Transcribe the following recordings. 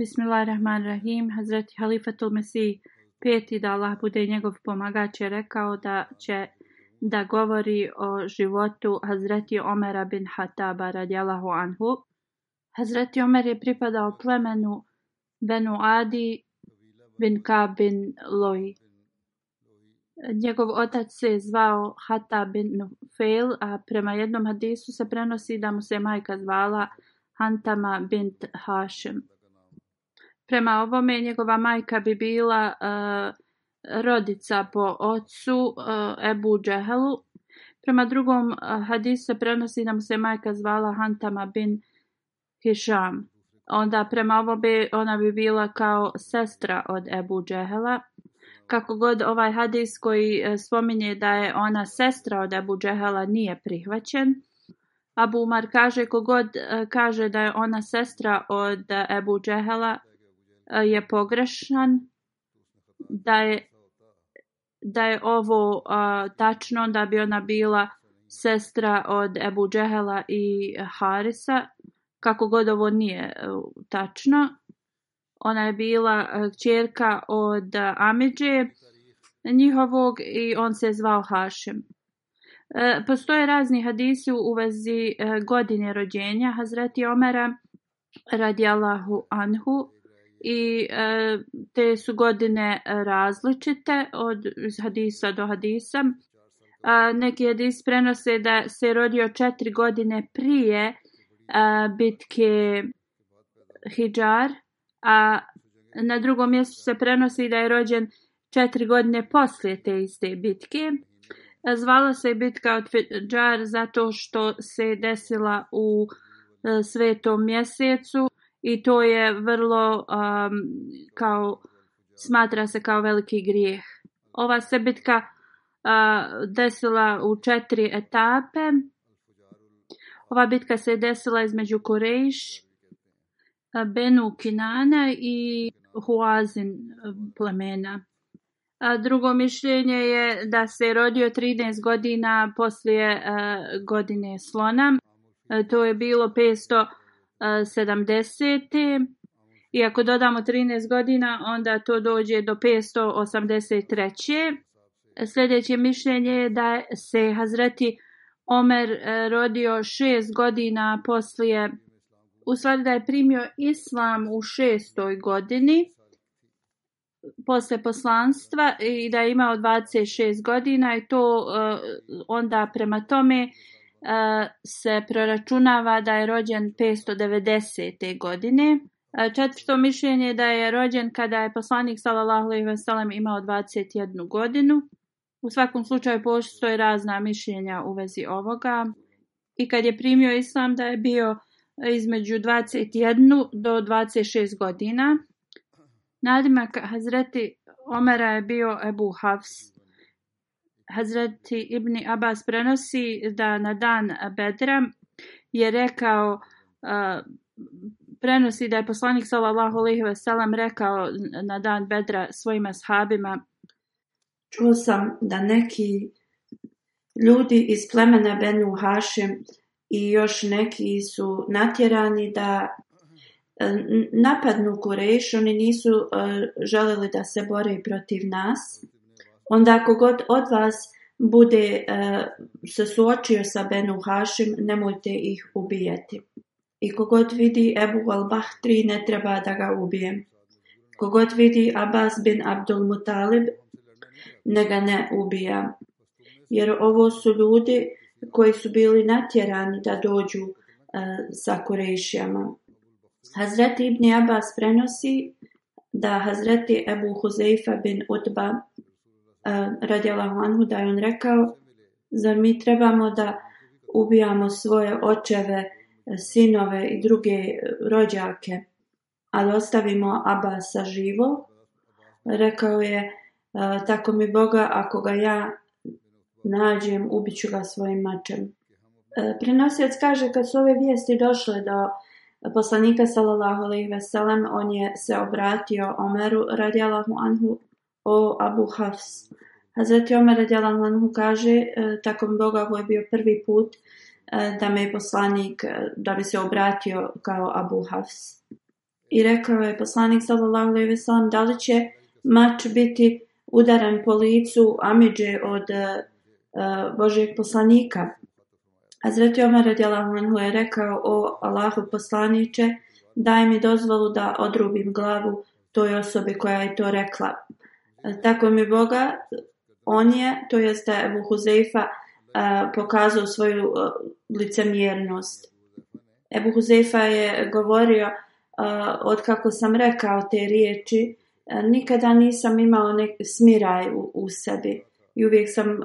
Bismillahirrahmanirrahim, Hazreti Halifatul Mesih peti da Allah bude njegov pomagač je rekao da će da govori o životu Hazreti Omera bin Hataba radijalahu anhu. Hazreti Omer je pripadao plemenu Benu Adi bin Ka bin Loi. Njegov otac se zvao Hata bin Nufail, a prema jednom hadisu se prenosi da mu se majka zvala Hantama bint Hashim. Prema ovome njegova majka bi bila uh, rodica po ocu uh, Ebu Džehelu. Prema drugom uh, e, hadise prenosi nam se majka zvala Hantama bin Hisham. Onda prema ovome ona bi bila kao sestra od Ebu Džehela. Kako god ovaj hadis koji spominje da je ona sestra od Abu Džehela nije prihvaćen. Abu Umar kaže kogod kaže da je ona sestra od Abu Džehela E, je pogrešan da je da je ovo uh, tačno da bi ona bila sestra od Ebu Džehela i Harisa kako god ovo nije uh, tačno ona je bila uh, čerka od uh, Amidže njihovog i on se zvao Hašem uh, postoje razni hadisi u vezi uh, godine rođenja Hazreti Omera radijalahu Anhu uh, i e, te su godine različite od hadisa do hadisa. E, neki hadis prenose da se rodio četiri godine prije e, bitke Hidžar, a na drugom mjestu se prenosi da je rođen četiri godine poslije te iste bitke. E, zvala se bitka od Fidžar zato što se desila u e, svetom mjesecu i to je vrlo um, kao smatra se kao veliki grijeh. Ova sebitka uh, desila u četiri etape. Ova bitka se desila između Kurejš, uh, Benu Kinana i Huazin uh, plemena. A drugo mišljenje je da se rodio 13 godina poslije uh, godine slona. Uh, to je bilo 500 70. I ako dodamo 13 godina, onda to dođe do 583. Sljedeće mišljenje je da se Hazreti Omer e, rodio 6 godina poslije, u stvari da je primio islam u 6. godini posle poslanstva i da je imao 26 godina i to uh, onda prema tome uh, se proračunava da je rođen 590. godine. Četvrto mišljenje je da je rođen kada je poslanik s.a.v. imao 21 godinu. U svakom slučaju postoje razna mišljenja u vezi ovoga. I kad je primio islam da je bio između 21 do 26 godina. Nadimak Hazreti Omera je bio Ebu Hafs. Hazreti Ibn Abbas prenosi da na dan Bedra je rekao prenosi da je poslanik sallallahu alejhi ve sellem rekao na dan Bedra svojim ashabima čuo sam da neki ljudi iz plemena Benu Hašim i još neki su natjerani da e, napadnu Kurešu, oni nisu uh, želeli da se bore protiv nas onda ako god od vas bude e, se suočio sa Benu Hašim, nemojte ih ubijeti. I kogod vidi Ebu al-Bahtri, ne treba da ga ubije. Kogod vidi Abbas bin Abdul Mutalib, ne ga ne ubija. Jer ovo su ljudi koji su bili natjerani da dođu e, sa Kurešijama. Hazreti Ibni Abbas prenosi da Hazreti Ebu Huzeifa bin Utba radjela Hanhu da je on rekao zar mi trebamo da ubijamo svoje očeve, sinove i druge rođake a dostavimo Abasa živo rekao je tako mi Boga ako ga ja nađem ubiću ga svojim mačem e, prenosioc kaže kad su ove vijesti došle do poslanika sallallahu alejhi ve sellem on je se obratio Omeru radijallahu anhu o Abu Hafs. Hazreti Omer Adjelan Lanhu kaže, e, tako mi Boga, ovo je bio prvi put e, da me je poslanik, e, da bi se obratio kao Abu Hafs. I rekao je poslanik, sallallahu alaihi veselam, da li će mač biti udaran po licu Amidže od Božeg poslanika. Hazreti Omer Adjelan Lanhu je rekao o Allahu poslaniče, daj mi dozvolu da odrubim glavu toj osobi koja je to rekla. E, tako mi Boga, on je, to jeste Ebu Huzeifa, e, pokazao svoju e, licemjernost. Ebu Huzeifa je govorio, od kako sam rekao te riječi, nikada nisam imao nek smiraj u, u sebi. I uvijek sam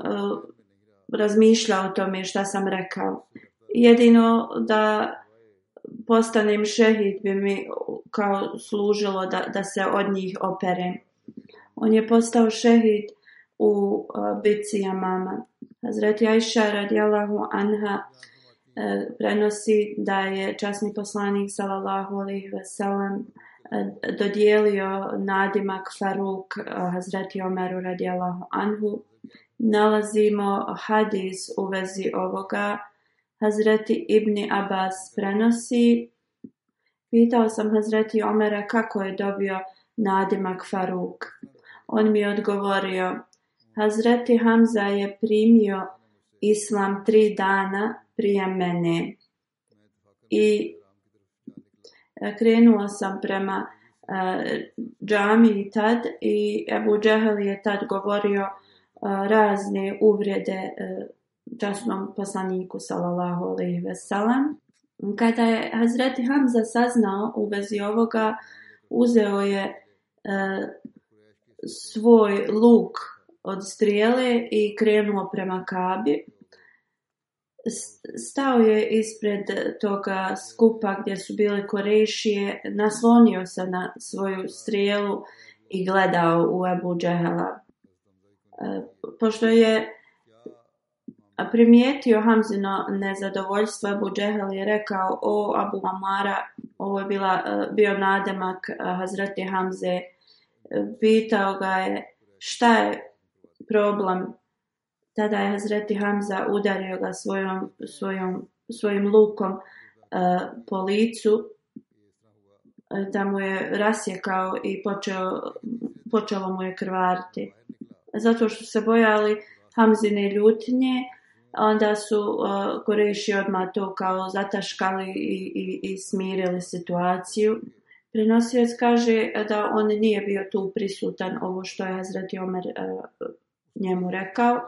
razmišljao o tome šta sam rekao. Jedino da postanem šehid bi mi kao služilo da, da se od njih operem. On je postao šehid u bitci Yamama. Hazreti Aisha radijallahu anha prenosi da je časni poslanik sallallahu alejhi ve sellem dodijelio nadimak Faruk Hazreti Omeru radijallahu anhu. Nalazimo hadis u vezi ovoga. Hazreti Ibni Abbas prenosi. Pitao sam Hazreti Omera kako je dobio nadimak Faruk. On mi odgovorio, Hazreti Hamza je primio islam tri dana prije mene i e, krenuo sam prema uh, e, džami i tad i Ebu Džehel je tad govorio uh, razne uvrede uh, časnom poslaniku salallahu alaihi veselam. Kada je Hazreti Hamza saznao u vezi ovoga, uzeo je uh, svoj luk od strijele i krenuo prema Kabi. Stao je ispred toga skupa gdje su bile korešije, naslonio se na svoju strijelu i gledao u Ebu Džehela. E, pošto je primijetio Hamzino nezadovoljstvo, Ebu Džehel je rekao, o Abu Amara, ovo je bila, e, bio nademak e, Hazreti Hamze, pitao ga je šta je problem. Tada je Hazreti Hamza udario ga svojom, svojom, svojim lukom uh, po licu. Da e, mu je rasjekao i počeo, počelo mu je krvariti. Zato što se bojali Hamzine ljutnje, onda su uh, e, koriši odmah to kao zataškali i, i, i smirili situaciju. Prenosioc kaže da on nije bio tu prisutan, ovo što je Hazret Jomer uh, e, njemu rekao.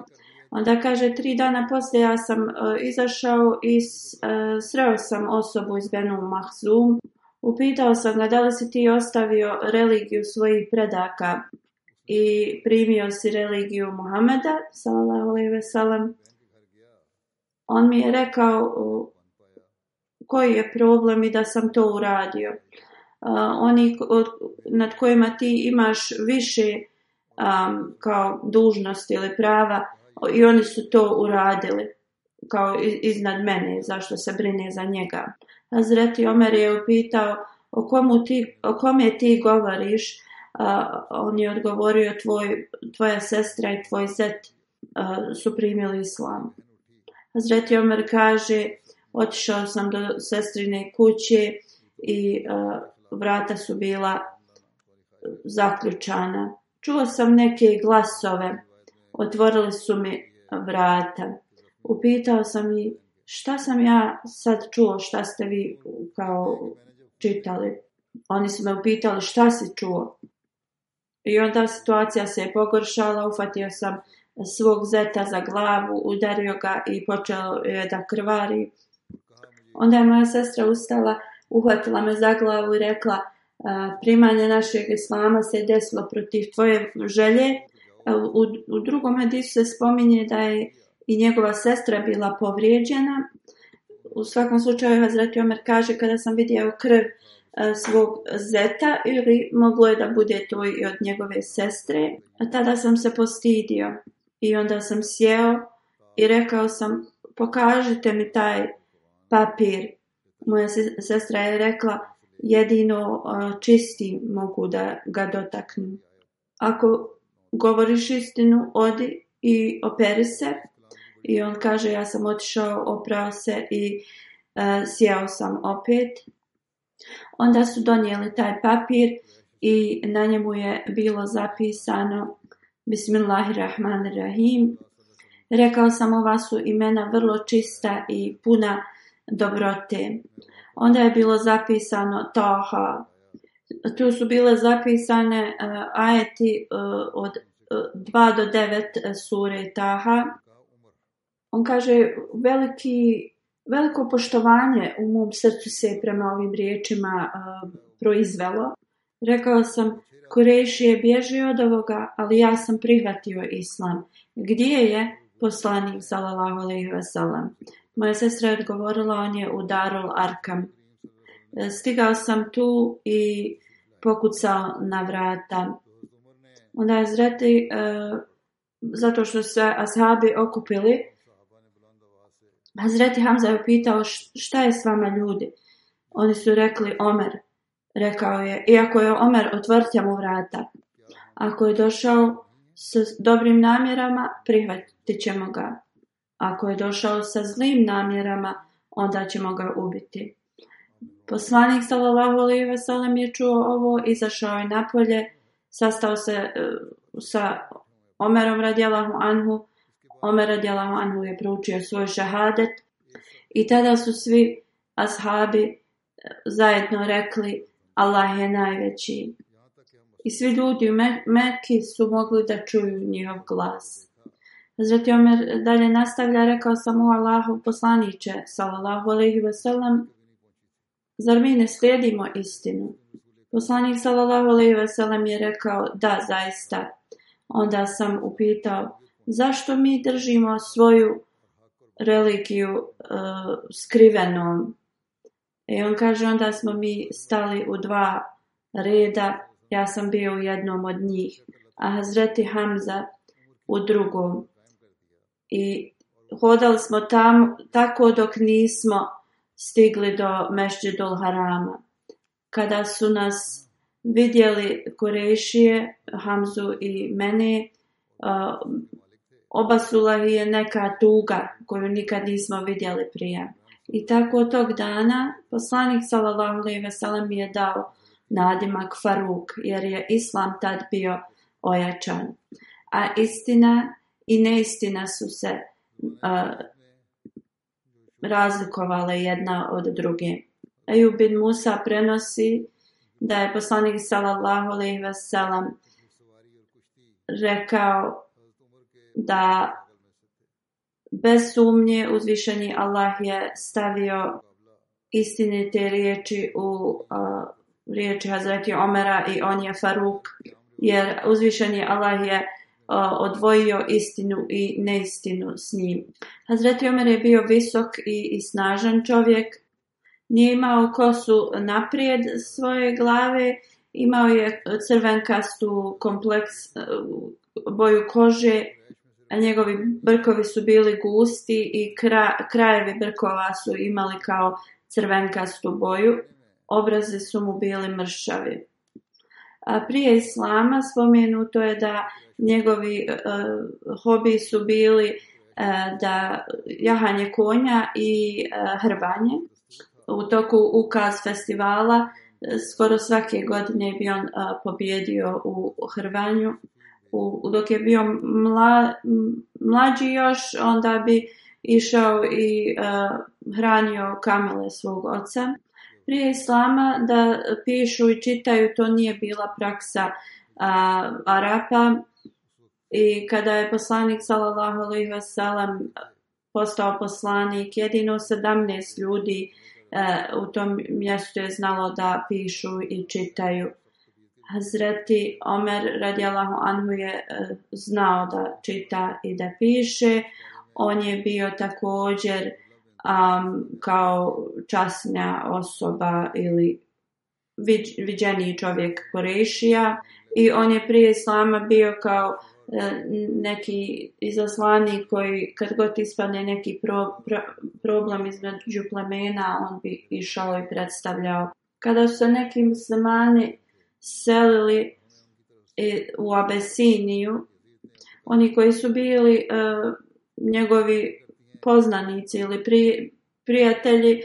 Onda kaže, tri dana poslije ja sam uh, izašao i s, uh, sreo sam osobu iz Benu Mahzum. Upitao sam ga da li si ti ostavio religiju svojih predaka i primio si religiju Muhameda, salallahu alaihi ve sellem. On mi je rekao uh, koji je problem i da sam to uradio. Uh, oni od, nad kojima ti imaš više um, kao dužnosti ili prava i oni su to uradili kao iznad mene zašto se brine za njega Azreti Omer je upitao o komu ti, o kom je ti govoriš uh, on je odgovorio tvoj, tvoja sestra i tvoj zet uh, su primili islam Azreti Omer kaže otišao sam do sestrine kuće i uh, vrata su bila e, zaključana. Čuo sam neke glasove, otvorili su mi vrata. Upitao sam i šta sam ja sad čuo, šta ste vi kao čitali. Oni su me upitali šta si čuo. I onda situacija se je pogoršala, ufatio sam svog zeta za glavu, udario ga i počeo je da krvari. Onda je moja sestra ustala uhvatila me za glavu i rekla primanje našeg islama se desilo protiv tvoje želje. U, u drugom hadisu se spominje da je i njegova sestra bila povrijeđena. U svakom slučaju Hazreti Omer kaže kada sam vidio krv svog zeta ili moglo je da bude to i od njegove sestre. A tada sam se postidio i onda sam sjeo i rekao sam pokažite mi taj papir moja sestra je rekla, jedino čisti mogu da ga dotaknu. Ako govoriš istinu, odi i operi se. I on kaže, ja sam otišao, oprao se i uh, sjeo sam opet. Onda su donijeli taj papir i na njemu je bilo zapisano Bismillahirrahmanirrahim. Rekao sam, ova su imena vrlo čista i puna uh, dobrote. Onda je bilo zapisano Taha. Tu su bile zapisane uh, ajeti uh, od uh, e, 2 do 9 sure Taha. On kaže, veliki, veliko poštovanje u mom srcu se prema ovim riječima uh, proizvelo. Rekao sam, Kureši je bježio od ovoga, ali ja sam prihvatio islam. Gdje je poslanik, salalahu alaihi wasalam? Moja sestra je odgovorila, on je u Darul Arkam. E, stigao sam tu i pokucao na vrata. Onda je zreti, e, zato što se ashabi okupili, Hazreti Hamza je pitao šta je s vama ljudi. Oni su rekli Omer. Rekao je, iako je Omer, otvrtja mu vrata. Ako je došao s dobrim namjerama, prihvatit ćemo ga. Ako je došao sa zlim namjerama, onda ćemo ga ubiti. Poslanik sallallahu alejhi ve sellem je čuo ovo, izašao je napolje, sastao se uh, sa Omerom radijallahu anhu. Omer radijallahu anhu je proučio svoj šahadet i tada su svi ashabi e, zajedno rekli Allah je najveći. I svi ljudi u Mekki su mogli da čuju njihov glas. Zreti Omer dalje nastavlja, rekao sam o Allahu poslaniće, salallahu alaihi wasalam, zar mi ne slijedimo istinu? Poslanik salallahu alaihi wasalam je rekao, da, zaista. Onda sam upitao, zašto mi držimo svoju religiju uh, skrivenom? I e, on kaže, onda smo mi stali u dva reda, ja sam bio u jednom od njih, a Hazreti Hamza u drugom i hodali smo tam tako dok nismo stigli do Mešđedul Harama. Kada su nas vidjeli Kurešije, Hamzu i mene, uh, obasula je neka tuga koju nikad nismo vidjeli prije. I tako tog dana poslanik sallallahu alejhi ve sellem je dao nadimak Faruk jer je islam tad bio ojačan. A istina i neistina su se a, razlikovale jedna od druge. Ejub bin Musa prenosi da je poslanik sallallahu alejhi ve sellem rekao da bez sumnje uzvišeni Allah je stavio istine te riječi u uh, riječi Hazreti Omera i on je Faruk jer uzvišeni Allah je odvojio istinu i neistinu s njim. Hazreti Omer je bio visok i, i snažan čovjek. Nije imao kosu naprijed svoje glave, imao je crvenkastu kompleks e, boju kože, a njegovi brkovi su bili gusti i kra, krajevi brkova su imali kao crvenkastu boju. Obraze su mu bili mršavi prije islama spomenuto je da njegovi uh, hobi su bili uh, da jahanje konja i uh, hrbanje u toku ukaz festivala skoro svake godine bi on uh, pobjedio u hrvanju u, dok je bio mla, mlađi još onda bi išao i uh, hranio kamele svog oca prije islama da pišu i čitaju, to nije bila praksa a, Arapa. I kada je poslanik sallallahu alejhi ve sellem postao poslanik, jedino 17 ljudi a, e, u tom mjestu je znalo da pišu i čitaju. Hazreti Omer radijallahu anhu je a, e, znao da čita i da piše. On je bio također a, um, kao časnja osoba ili vid, viđeniji čovjek Korešija i on je prije Islama bio kao e, neki izaslani koji kad god ispane neki pro, pro, problem između plemena on bi išao i predstavljao kada su neki muslimani selili e, u Abesiniju oni koji su bili uh, njegovi poznanici ili pri, prijatelji e,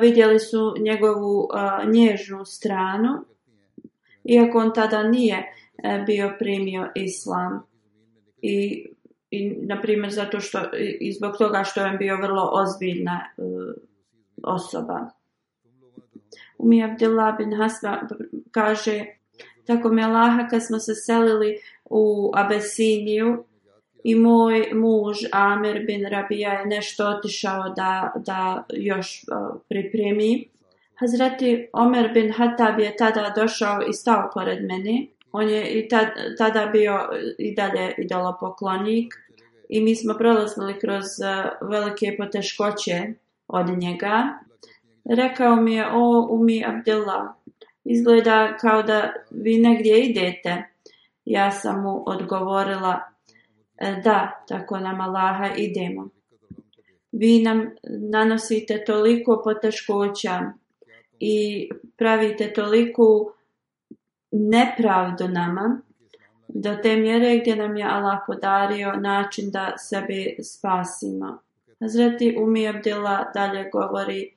vidjeli su njegovu e, nježnu stranu, iako on tada nije e, bio primio islam. I, i na primjer, zato što, i zbog toga što je bio vrlo ozbiljna osoba. Umi Abdullah bin Hasba kaže, tako mi je Laha kad smo se selili u Abesiniju, I moj muž Amer bin Rabija je nešto otišao da, da još uh, pripremi. Hazreti Omer bin Hatab je tada došao i stao pored meni. On je i tad, tada bio i dalje idolopoklonik. I mi smo prolazili kroz uh, velike poteškoće od njega. Rekao mi je, o Umi Abdullah, izgleda kao da vi negdje idete. Ja sam mu odgovorila, E, da, tako nam Allaha idemo. Vi nam nanosite toliko poteškoća i pravite toliko nepravdu nama do te mjere gdje nam je Allah podario način da sebi spasimo. Hazreti Umi Abdila dalje govori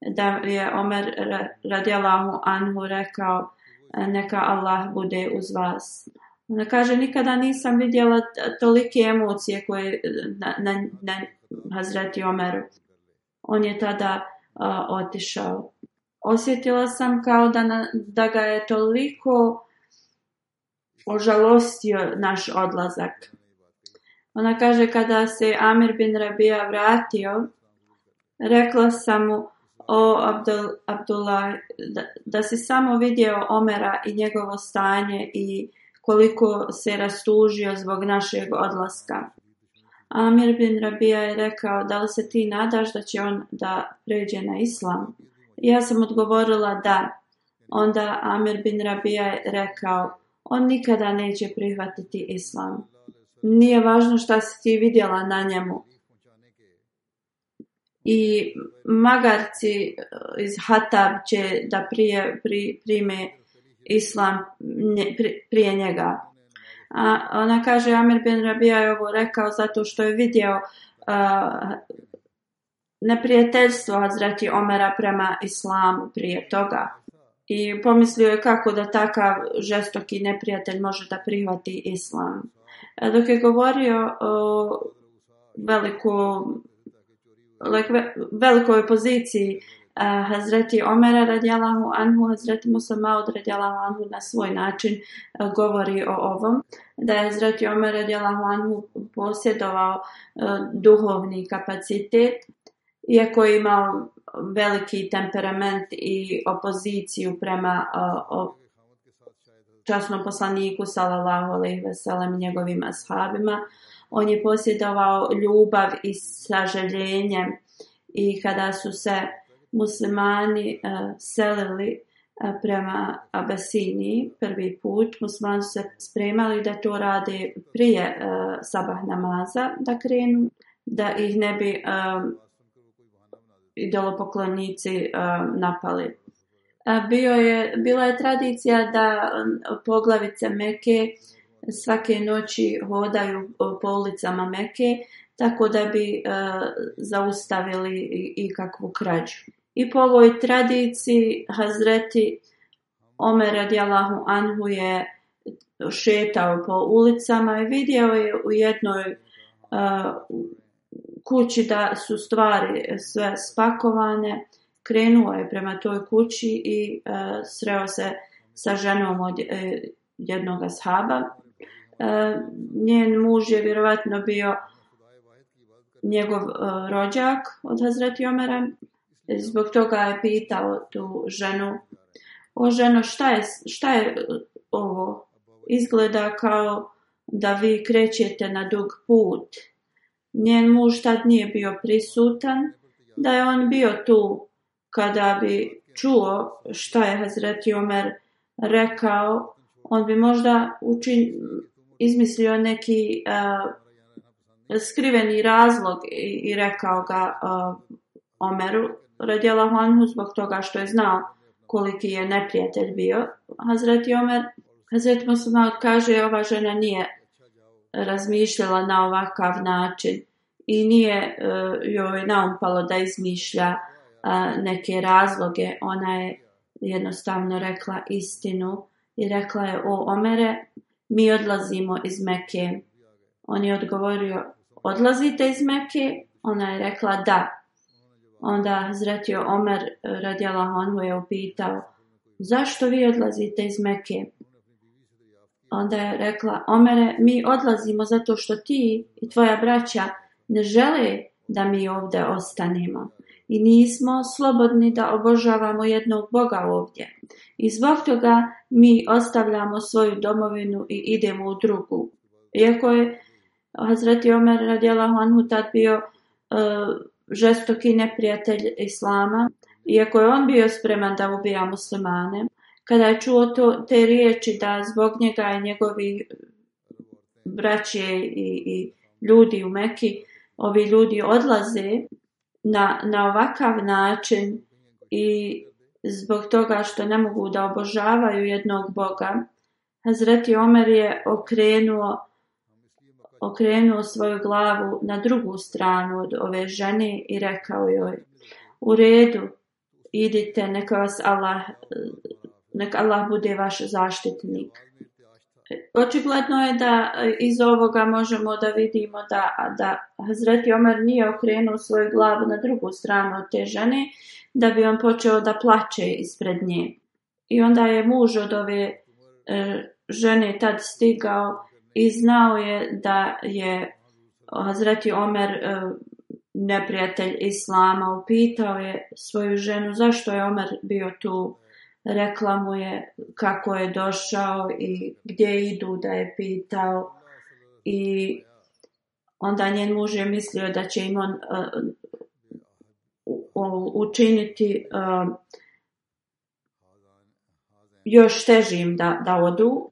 da je Omer radijalahu anhu rekao e, neka Allah bude uz vas. Ona kaže, nikada nisam vidjela tolike emocije koje na, na, na Hazreti Omeru. On je tada a, otišao. Osjetila sam kao da, na, da ga je toliko ožalostio naš odlazak. Ona kaže, kada se Amir bin Rabija vratio, rekla sam mu, o Abdul, Abdullah, da, da si samo vidio Omera i njegovo stanje i njegovo koliko se rastužio zbog našeg odlaska. Amir bin Rabija je rekao, da li se ti nadaš da će on da pređe na islam? Ja sam odgovorila da. Onda Amir bin Rabija je rekao, on nikada neće prihvatiti islam. Nije važno šta si ti vidjela na njemu. I magarci iz Hatab će da prije, pri, prime islam islam prije njega. A ona kaže, Amir bin Rabija je ovo rekao zato što je vidio uh, neprijateljstvo Hazreti Omera prema islamu prije toga. I pomislio je kako da takav žestoki neprijatelj može da prihvati islam. A e, dok je govorio o veliko, like, velikoj poziciji uh, uh, Hazreti Omera radijalahu anhu, Hazreti Musa Maud radijalahu anhu na svoj način uh, govori o ovom. Da je Hazreti Omer radijalahu anhu posjedovao uh, duhovni kapacitet, iako je imao veliki temperament i opoziciju prema uh, o, časnom poslaniku sallallahu alejhi ve sellem njegovim ashabima on je posjedovao ljubav i sažaljenje i kada su se muslimani uh, selili uh, prema Abasiniji prvi put. Muslimani su se spremali da to rade prije uh, sabah namaza da krenu, da ih ne bi uh, idolopoklonici uh, napali. Bio je, bila je tradicija da poglavice Meke svake noći hodaju po ulicama Meke tako da bi uh, zaustavili ikakvu krađu. I po ovoj tradiciji Hazreti Omer radijalahu anhu je šetao po ulicama i vidio je u jednoj uh, kući da su stvari sve spakovane. Krenuo je prema toj kući i uh, sreo se sa ženom od uh, e, jednog ashaba. Uh, njen muž je vjerovatno bio njegov uh, rođak od Hazreti Omera. Zbog toga je pitao tu ženu, o ženo šta je, šta je ovo? Izgleda kao da vi krećete na dug put. Njen muž tad nije bio prisutan, da je on bio tu kada bi čuo šta je Hazreti Omer rekao, on bi možda učin, izmislio neki uh, skriveni razlog i, i rekao ga uh, Omeru radjela Honhu zbog toga što je znao koliki je neprijatelj bio Hazreti Omer. Hazreti Musuma kaže ova žena nije razmišljala na ovakav način i nije uh, joj naumpalo da izmišlja uh, neke razloge. Ona je jednostavno rekla istinu i rekla je o Omere mi odlazimo iz Meke. On je odgovorio odlazite iz Meke? Ona je rekla da. Onda zretio Omer radjela Honvo je upitao zašto vi odlazite iz Meke? Onda je rekla Omere mi odlazimo zato što ti i tvoja braća ne žele da mi ovdje ostanemo. I nismo slobodni da obožavamo jednog Boga ovdje. I zbog toga mi ostavljamo svoju domovinu i idemo u drugu. Iako je Hazreti Omer radjela Honvo tad bio uh, žestoki neprijatelj Islama, iako je on bio spreman da ubija muslimane, kada je čuo to, te riječi da zbog njega i njegovi braće i, i ljudi u Meki, ovi ljudi odlaze na, na ovakav način i zbog toga što ne mogu da obožavaju jednog Boga, Hazreti Omer je okrenuo okrenuo svoju glavu na drugu stranu od ove žene i rekao joj U redu, idite, neka vas Allah, neka Allah bude vaš zaštitnik. Očigledno je da iz ovoga možemo da vidimo da, da Hazreti Omer nije okrenuo svoju glavu na drugu stranu od te žene, da bi on počeo da plače ispred nje. I onda je muž od ove e, žene tad stigao i znao je da je eh, Hazreti Omer eh, neprijatelj Islama. Upitao je svoju ženu zašto je Omer bio tu. Rekla mu je kako je došao i gdje idu da je pitao. I onda njen muž je mislio da će im on uh, učiniti uh, još težim da, da odu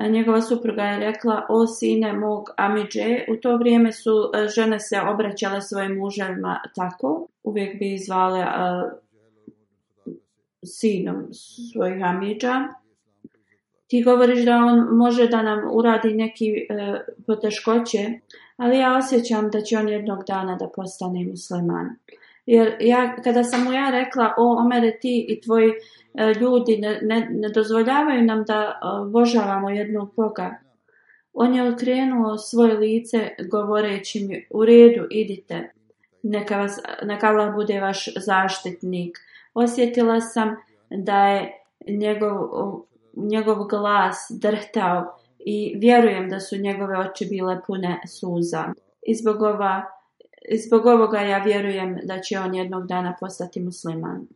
Njegova supruga je rekla, o sine mog Amidže, u to vrijeme su e, žene se obraćale svojim muževima tako, uvijek bi zvale uh, sinom svojih Amidža. Ti govoriš da on može da nam uradi neki uh, poteškoće, ali ja osjećam da će on jednog dana da postane musliman. Jer ja, kada sam mu ja rekla, o Omere ti i tvoji uh, E, ljudi ne, ne, ne dozvoljavaju nam da vožavamo e, jednog Boga. On je okrenuo svoje lice govoreći mi u redu idite, neka, vas, neka Allah bude vaš zaštitnik. Osjetila sam da je njegov, njegov glas drhtao i vjerujem da su njegove oči bile pune suza. I zbog, ova, zbog ovoga ja vjerujem da će on jednog dana postati musliman.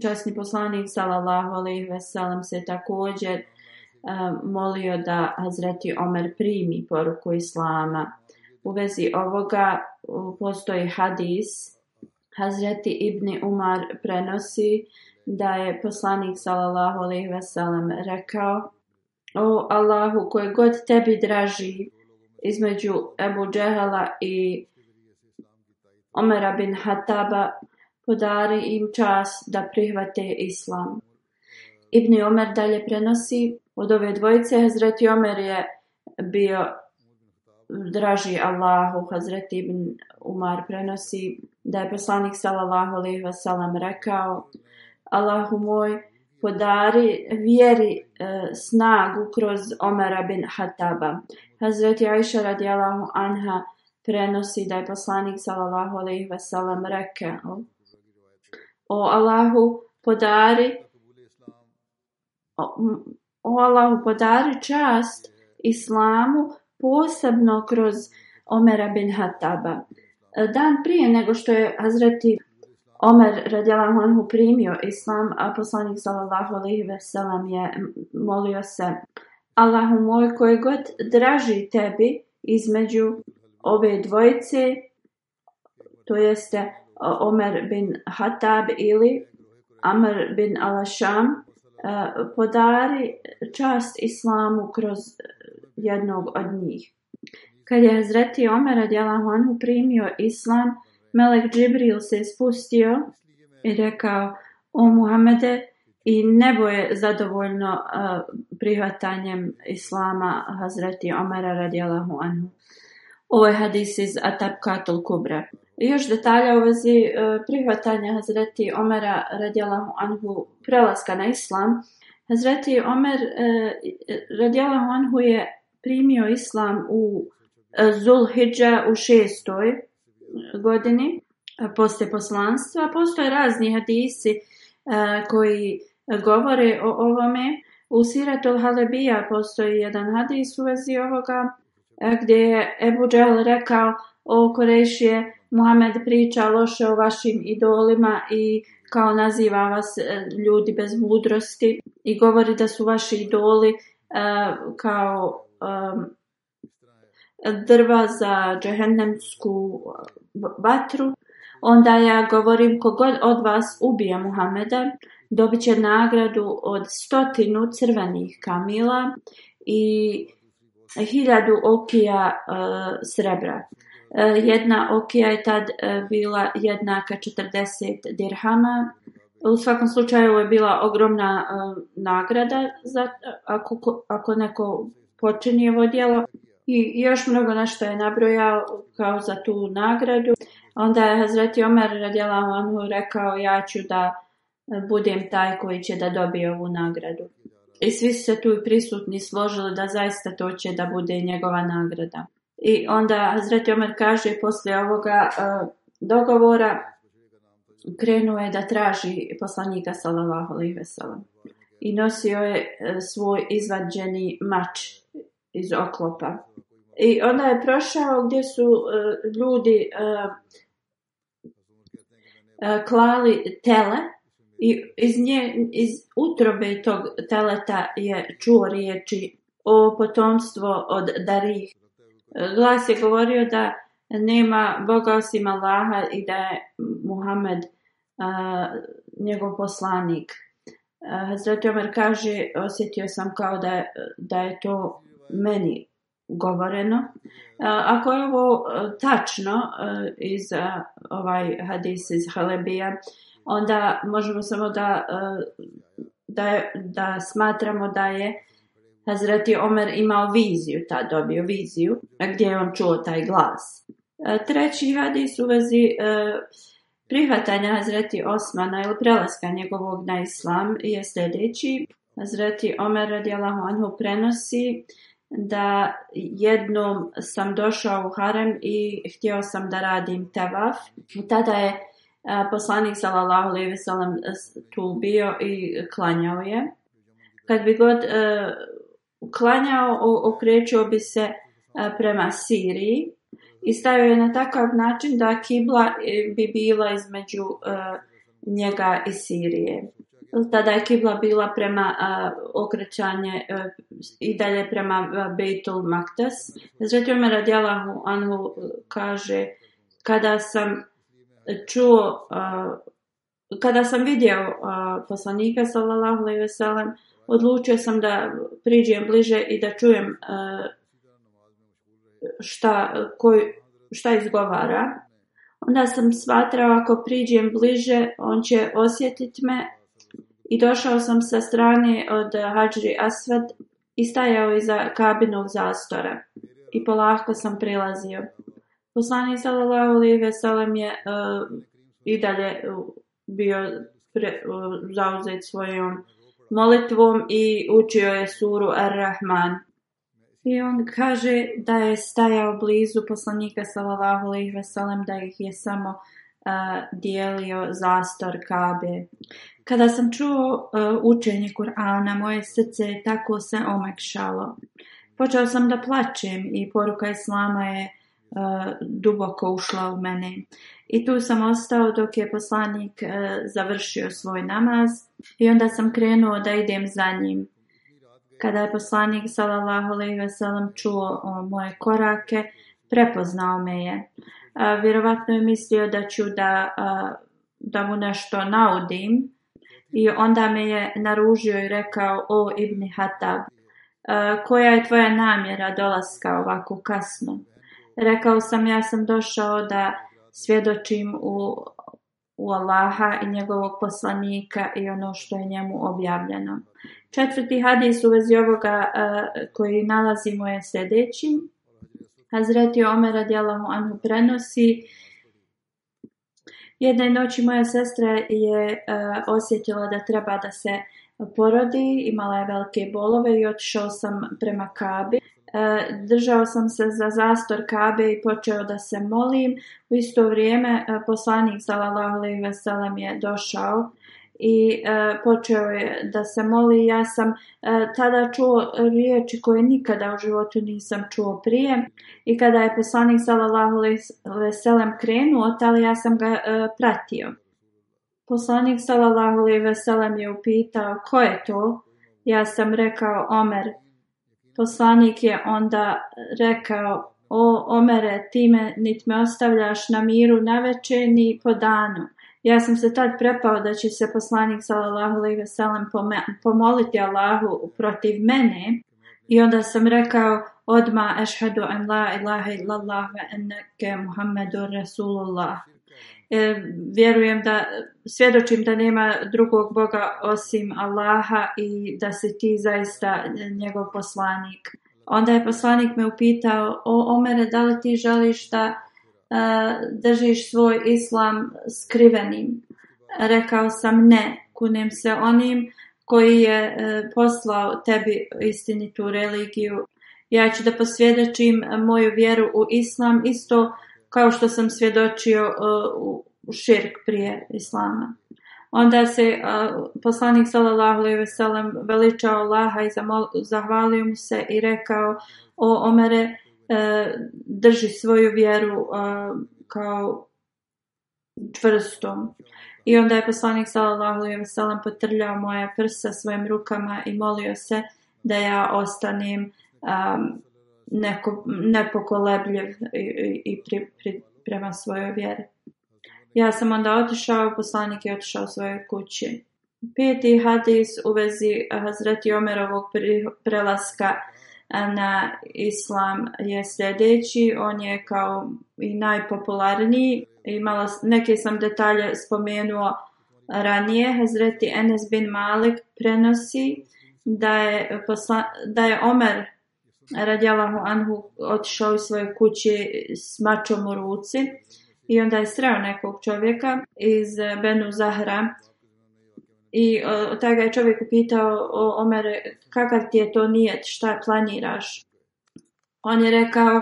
Časni poslanik sallallahu alejhi ve sellem se također eh, molio da Hazreti Omer primi poruku Islama. U vezi ovoga postoji hadis. Hazreti Ibn Umar prenosi da je poslanik sallallahu alejhi ve sellem rekao O Allahu koji god tebi draži između Ebu Džehala i Omera bin Hataba podari im čas da prihvate islam. Ibni Omer dalje prenosi, od ove dvojice Hazreti Omer je bio draži Allahu. Hazreti Ibn Umar prenosi da je poslanik sallallahu alaihi wasallam rekao Allahu moj, podari vjeri e, snagu kroz Omera bin Hataba. Hazreti Aisha radijalahu anha prenosi da je poslanik sallallahu alaihi wasallam rekao o Allahu podari o, o Allahu podari čast islamu posebno kroz Omera bin Hataba. E, dan prije nego što je Hazreti Omer radijallahu anhu primio islam, a poslanik sallallahu alejhi ve sellem je molio se Allahu moj koji god draži tebi između ove dvojice to jeste Uh, Omer bin Hatab ili Amr bin Alasham uh, podari čast islamu kroz jednog od njih. Kad je Hazreti Omer radijala honu primio islam, Melek Džibril se spustio i rekao o Muhammede i nebo je zadovoljno uh, prihvatanjem islama Hazreti Omera radijala honu. Ovo je hadis iz Atapka Tulkubra još detalja u vezi e, prihvatanja Hazreti Omera radijalahu anhu prelaska na islam. Hazreti Omer e, radijalahu anhu je primio islam u e, Zulhidža u šestoj godini poslije poslanstva. Postoje razni hadisi koji govore o ovome. U Siratul Halebija postoji jedan hadis u vezi ovoga gdje je Ebu Džel rekao o Korešije Muhammed priča loše o vašim idolima i kao naziva vas e, ljudi bez mudrosti i govori da su vaši idoli e, kao e, drva za džehendemsku vatru. Onda ja govorim kogod od vas ubije Muhameda dobit će nagradu od stotinu crvenih kamila i hiljadu okija e, srebra. E, jedna okija je tad e, bila jednaka 40 dirhama. U svakom slučaju je bila ogromna uh, nagrada za ako, ko, ako neko počinje ovo djelo. I još mnogo nešto je nabrojao kao za tu nagradu. Onda je Hazreti Omer radjela onu rekao ja ću da budem taj koji će da dobije ovu nagradu. I svi su se tu prisutni složili da zaista to će da bude njegova nagrada. I onda Hazreti Omer kaže posle ovoga uh, dogovora krenuo je da traži poslanika sallallahu alejhi ve sellem. I nosio je uh, svoj izvađeni mač iz oklopa. I onda je prošao gdje su uh, ljudi uh, uh, klali tele i iz nje iz utrobe tog teleta je čuo riječi o potomstvo od Darih glas je govorio da nema Boga osim Allaha i da je Muhammed uh, njegov poslanik. Uh, Hazreti Omer kaže, osjetio sam kao da, da je to meni govoreno. Uh, ako je ovo uh, tačno uh, iz uh, ovaj hadis iz Halebija, onda možemo samo da, uh, da, da smatramo da je uh, Hazreti Omer imao viziju, ta dobio viziju, gdje je on čuo taj glas. E, treći hadis u vezi e, prihvatanja Hazreti Osmana ili prelaska njegovog na islam je sljedeći. Hazreti Omer radijalahu anhu prenosi da jednom sam došao u harem i htio sam da radim tevaf. Tada je a, e, poslanik sallallahu alaihi ve sellem tu bio i klanjao je. Kad bi god a, e, uklanjao, okrećio bi se e, prema Siriji i stavio je na takav način da kibla e, bi bila između e, njega i Sirije. Tada je kibla bila prema uh, okrećanje uh, i dalje prema uh, Beitul Maktas. Zreti Omer Radjalahu Anhu uh, kaže, kada sam čuo, uh, kada sam vidio uh, poslanika sallallahu alaihi veselam, uh, odlučio sam da priđem bliže i da čujem e, šta, koj, šta izgovara. Onda sam smatrao ako priđem bliže on će osjetiti me i došao sam sa strane od Hadžri Asvad i stajao iza kabinog zastora i polahko sam prilazio. Poslani Salalao Lijeve Salam je uh, i dalje bio pre, uh, zauzet svojom uh, molitvom i učio je suru Ar-Rahman. I on kaže da je stajao blizu poslanika sallallahu alejhi ve sellem da ih je samo uh, dijelio zastor Kabe. Kada sam čuo uh, učenje Kur'ana, moje srce je tako se omekšalo. Počeo sam da plačem i poruka islama je uh, duboko ušla u mene. I tu sam ostao dok je poslanik uh, završio svoj namaz i onda sam krenuo da idem za njim. Kada je poslanik salallahu alaihi veselam čuo o moje korake, prepoznao me je. A, vjerovatno je mislio da ću da, a, da mu nešto naudim i onda me je naružio i rekao o Ibni Hatab, a, koja je tvoja namjera dolaska ovako kasno? rekao sam ja sam došao da svjedočim u, u Allaha i njegovog poslanika i ono što je njemu objavljeno. Četvrti hadis u vezi ovoga uh, koji nalazimo je sljedeći. Hazreti Omer radijalahu anhu prenosi. Jedne noći moja sestra je uh, osjetila da treba da se porodi, imala je velike bolove i otišao sam prema Kabi. Eh, držao sam se za zastor Kabe i počeo da se molim. U isto vrijeme eh, poslanik sallallahu alejhi ve sellem je došao i eh, počeo je da se moli. Ja sam tada čuo riječi koje nikada u životu nisam čuo prije i kada je poslanik sallallahu alejhi ve sellem krenuo, tali ja sam ga pratio. Poslanik sallallahu alejhi ve sellem je upitao ko je to? Ja sam rekao Omer poslanik je onda rekao O Omere, ti me nit me ostavljaš na miru na veče ni po danu. Ja sam se tad prepao da će se poslanik sallallahu alejhi ve sellem pomoliti Allahu protiv mene i onda sam rekao odma ešhedu an la ilaha illallah wa anna Muhammadur rasulullah. E, vjerujem da svjedočim da nema drugog Boga osim Allaha i da se ti zaista njegov poslanik. Onda je poslanik me upitao, o Omere, da li ti želiš da a, e, držiš svoj islam skrivenim? Rekao sam ne, kunem se onim koji je a, e, poslao tebi istinitu religiju. Ja ću da posvjedočim moju vjeru u islam isto učinu kao što sam svjedočio uh, u širk prije islama. Onda se uh, poslanik sallallahu alejhi ve sellem veličao Allaha i zamol, zahvalio mu se i rekao o Omere uh, drži svoju vjeru uh, kao čvrstom. I onda je poslanik sallallahu alejhi ve sellem potrljao moja prsa svojim rukama i molio se da ja ostanem um, neko, nepokolebljiv i, i pri, pri, prema svojoj vjeri. Ja sam onda otišao, poslanik je otišao svoje kući. Peti hadis u vezi eh, Hazreti Omerovog prelaska eh, na islam je sljedeći. On je kao i najpopularniji. Imala, neke sam detalje spomenuo ranije. Hazreti Enes bin Malik prenosi da je, posla, da je Omer radijalahu anhu otišao iz svoje kuće s mačom u ruci i onda je sreo nekog čovjeka iz Benu Zahra i o, taj ga je čovjek upitao o Omere kakav ti je to nijet, šta planiraš on je rekao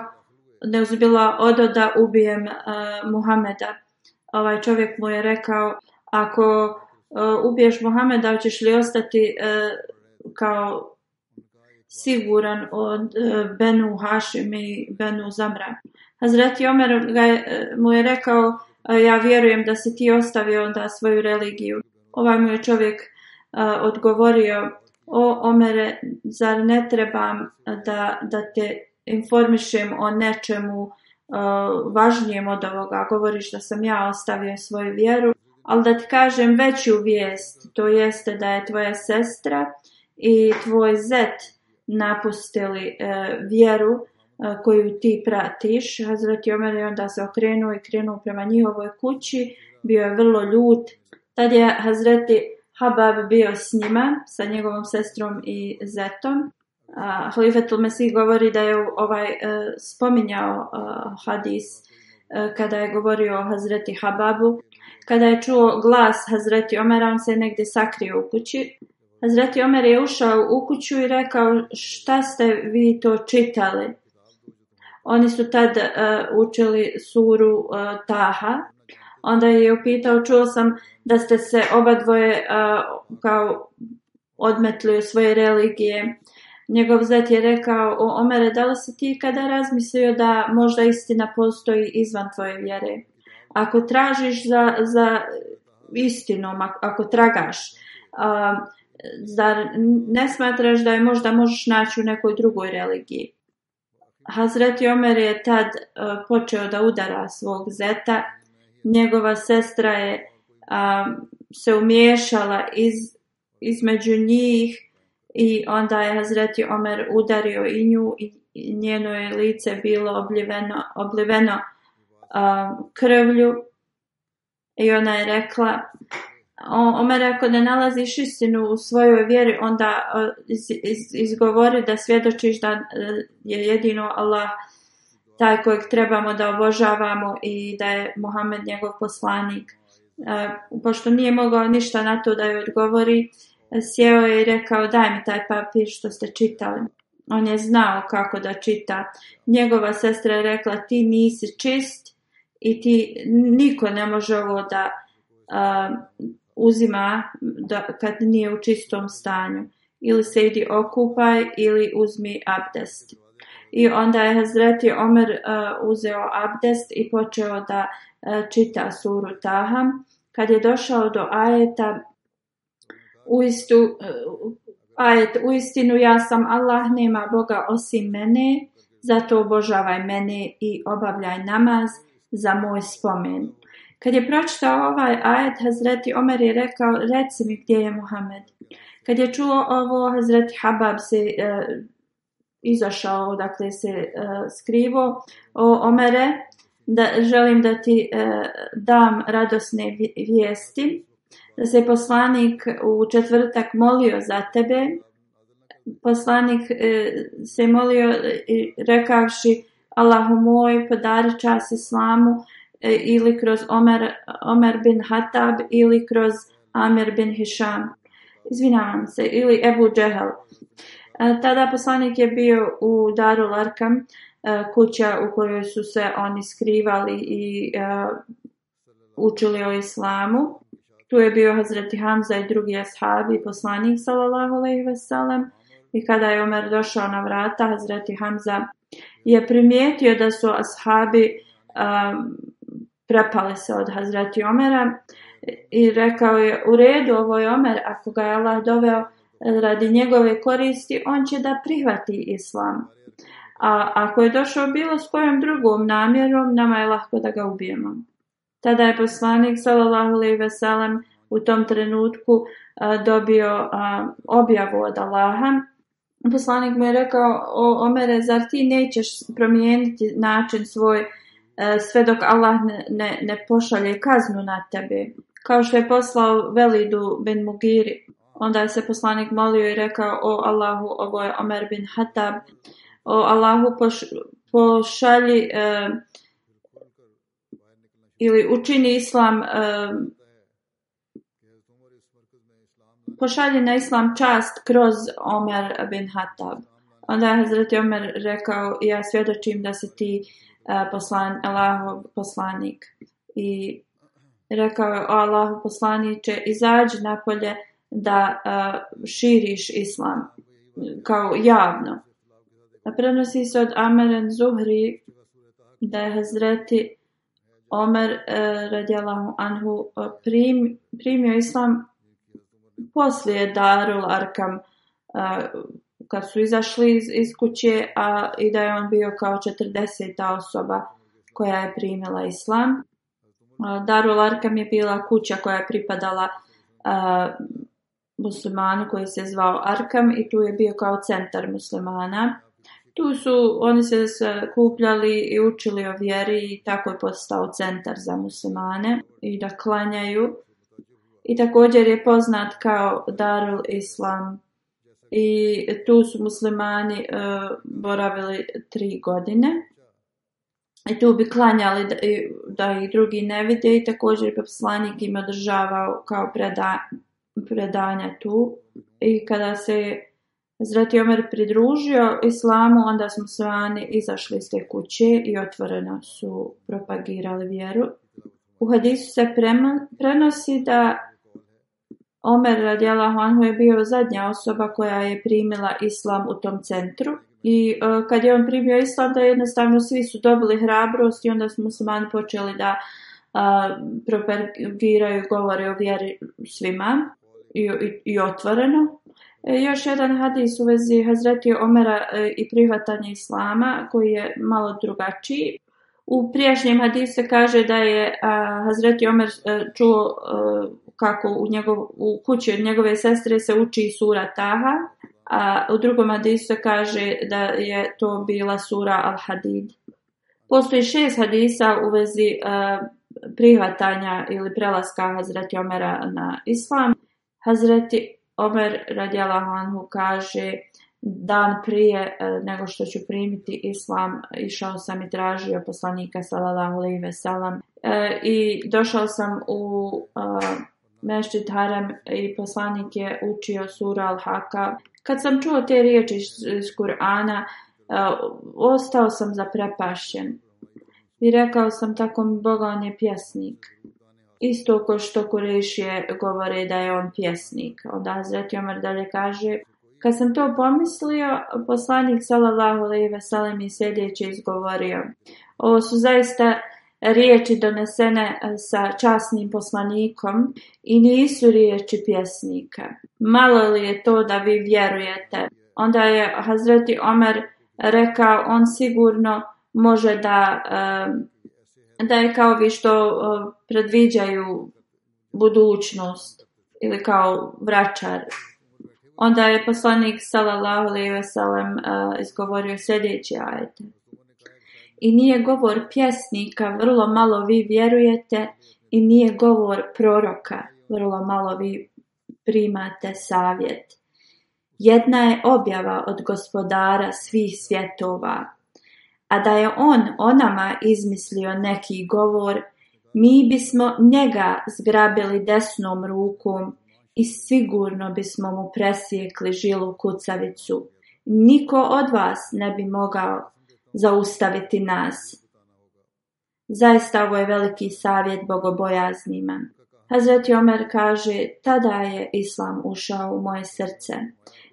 da je uzbila odo da ubijem uh, Muhameda ovaj čovjek mu je rekao ako uh, ubiješ Muhameda ćeš li ostati uh, kao siguran od e, Benu Hašim i Benu Zamra. Hazreti Omer ga je, e, mu je rekao, e, ja vjerujem da si ti ostavio onda svoju religiju. Ovaj mu je čovjek a, odgovorio, o Omere, zar ne trebam da, da te informišem o nečemu a, važnijem od ovoga? Govoriš da sam ja ostavio svoju vjeru, ali da ti kažem veću vijest, to jeste da je tvoja sestra i tvoj zet, napustili e, vjeru e, koju ti pratiš. Hazreti Omer je onda se okrenuo i krenuo prema njihovoj kući. Bio je vrlo ljut. Tad je Hazreti Habab bio s njima, sa njegovom sestrom i zetom. A, Halifetul Mesih govori da je ovaj e, spominjao e, hadis e, kada je govorio o Hazreti Hababu. Kada je čuo glas Hazreti Omera, on se negdje sakrio u kući. Hazreti Omer je ušao u kuću i rekao šta ste vi to čitali. Oni su tad uh, učili suru uh, Taha. Onda je upitao, čuo sam da ste se oba dvoje uh, kao odmetli u svoje religije. Njegov zet je rekao, o, Omere, da li si ti kada razmislio da možda istina postoji izvan tvoje vjere? Ako tražiš za, za istinom, ako, ako tragaš, uh, zar ne smatraš da je možda možeš naći u nekoj drugoj religiji? Hazreti Omer je tad uh, počeo da udara svog zeta. Njegova sestra je um, se umiješala iz, između njih i onda je Hazreti Omer udario i nju i, i njeno je lice bilo obljeveno, obljeveno um, krvlju. I ona je rekla, Ome rekao da nalaziš istinu u svojoj vjeri, onda iz, iz, izgovori da svjedočiš da e, je jedino Allah taj kojeg trebamo da obožavamo i da je Mohamed njegov poslanik. E, pošto nije mogao ništa na to da joj odgovori, sjeo je i rekao daj mi taj papir što ste čitali. On je znao kako da čita. Njegova sestra je rekla ti nisi čist i ti niko ne može ovo da... Uh, uzima da, kad nije u čistom stanju. Ili se idi okupaj ili uzmi abdest. I onda je Hazreti Omer uh, uzeo abdest i počeo da uh, čita suru Taham. Kad je došao do ajeta, u istu, uh, ajet, u istinu ja sam Allah, nema Boga osim mene, zato obožavaj mene i obavljaj namaz za moj spomen. Kad je pročitao ovaj ajed, Hazreti Omer je rekao, reci mi gdje je Muhammed. Kad je čuo ovo, Hazreti Habab se e, izašao, dakle se e, skrivo o Omere, da želim da ti e, dam radosne vijesti, da se poslanik u četvrtak molio za tebe, poslanik e, se molio e, rekavši Allahu moj, podari čas islamu, E, ili kroz Omer, Omer bin Hatab ili kroz Amir bin Hisham. Izvinavam se, ili Ebu Džehel. E, tada poslanik je bio u Daru Larkam, e, kuća u kojoj su se oni skrivali i učili o islamu. Tu je bio Hazreti Hamza i drugi ashabi, poslanik sallallahu alejhi ve sellem. I kada je Omer došao na vrata, Hazreti Hamza je primijetio da su ashabi um, prepale se od Hazreti Omera i rekao je u redu ovo je Omer ako ga je Allah doveo radi njegove koristi on će da prihvati islam. A ako je došao bilo s kojom drugom namjerom nama je lahko da ga ubijemo. Tada je poslanik sallallahu alejhi ve sellem u tom trenutku a, dobio a, objavu od Allaha. Poslanik mu je rekao: "O Omere, zar ti nećeš promijeniti način svoj E, sve dok Allah ne, ne, ne pošalje kaznu na tebe. Kao što je poslao Velidu ben Mugiri. Onda se poslanik molio i rekao, o Allahu, ovo je Omer bin Hatab. O Allahu, poš, pošalji e, ili učini islam, e, pošalji na islam čast kroz Omer bin Hatab. Onda je Hazreti Omer rekao, ja svjedočim da se ti e, E, poslan, Allahov poslanik. I rekao je, o Allahov poslaniće, izađi napolje da uh, širiš islam, kao javno. A prenosi se od Ameren Zuhri da je Hazreti Omer uh, e, radijalahu anhu uh, prim, primio islam poslije Darul Arkam uh, kad su izašli iz, iz kuće a, i da je on bio kao 40. osoba koja je primila islam. Darul Arkam je bila kuća koja je pripadala a, muslimanu koji se zvao Arkam i tu je bio kao centar muslimana. Tu su oni se kupljali i učili o vjeri i tako je postao centar za muslimane i da klanjaju. I također je poznat kao Darul Islam I tu su muslimani uh, boravili tri godine. I tu bi klanjali da, i, da ih drugi ne vide. I također bi poslanik im održavao kao preda, predanja tu. I kada se Zrati Omer pridružio islamu, onda su muslimani izašli iz te kuće i otvoreno su propagirali vjeru. U hadisu se prema, prenosi da Omer radijallahu anhu je bio zadnja osoba koja je primila islam u tom centru i uh, kad je on primio islam da jednostavno svi su dobili hrabrost i onda su muslimani počeli da uh, propagiraju govore o vjeri svima i, i, i otvoreno. E, još jedan hadis u vezi Hazreti Omera e, i prihvatanja islama koji je malo drugačiji. U prijašnjem hadise kaže da je a, Hazreti Omer a, e, čuo a, kako u, njegov, u kući od njegove sestre se uči sura Taha, a u drugom hadisu kaže da je to bila sura Al-Hadid. Postoji šest hadisa u vezi uh, prihvatanja ili prelaska Hazreti Omera na islam. Hazreti Omer radijala Hanhu kaže dan prije uh, nego što ću primiti islam išao sam i tražio poslanika salalahu alaihi veselam uh, e, i došao sam u uh, Mešćid Harem i poslanik je učio sura Al-Haka. Kad sam čuo te riječi iz Kur'ana, e, ostao sam zaprepašen. I rekao sam tako mi Boga, on je pjesnik. Isto ko što Kurešije govore da je on pjesnik. Onda Hazreti Omar dalje kaže, kad sam to pomislio, poslanik Salalaho Leive Salim i sljedeće izgovorio. Ovo su zaista riječi donesene e, sa časnim poslanikom i nisu riječi pjesnika. Malo li je to da vi vjerujete? Onda je Hazreti Omer rekao, on sigurno može da, e, da je kao vi što e, predviđaju budućnost ili kao vračar. Onda je poslanik sallallahu alejhi ve sellem uh, isgovorio sljedeći ajet: i nije govor pjesnika, vrlo malo vi vjerujete, i nije govor proroka, vrlo malo vi primate savjet. Jedna je objava od gospodara svih svjetova, a da je on onama izmislio neki govor, mi bismo njega zgrabili desnom rukom i sigurno bismo mu presjekli žilu kucavicu. Niko od vas ne bi mogao zaustaviti nas. Zaista ovo je veliki savjet bogobojaznima. Hazreti Omer kaže, tada je Islam ušao u moje srce.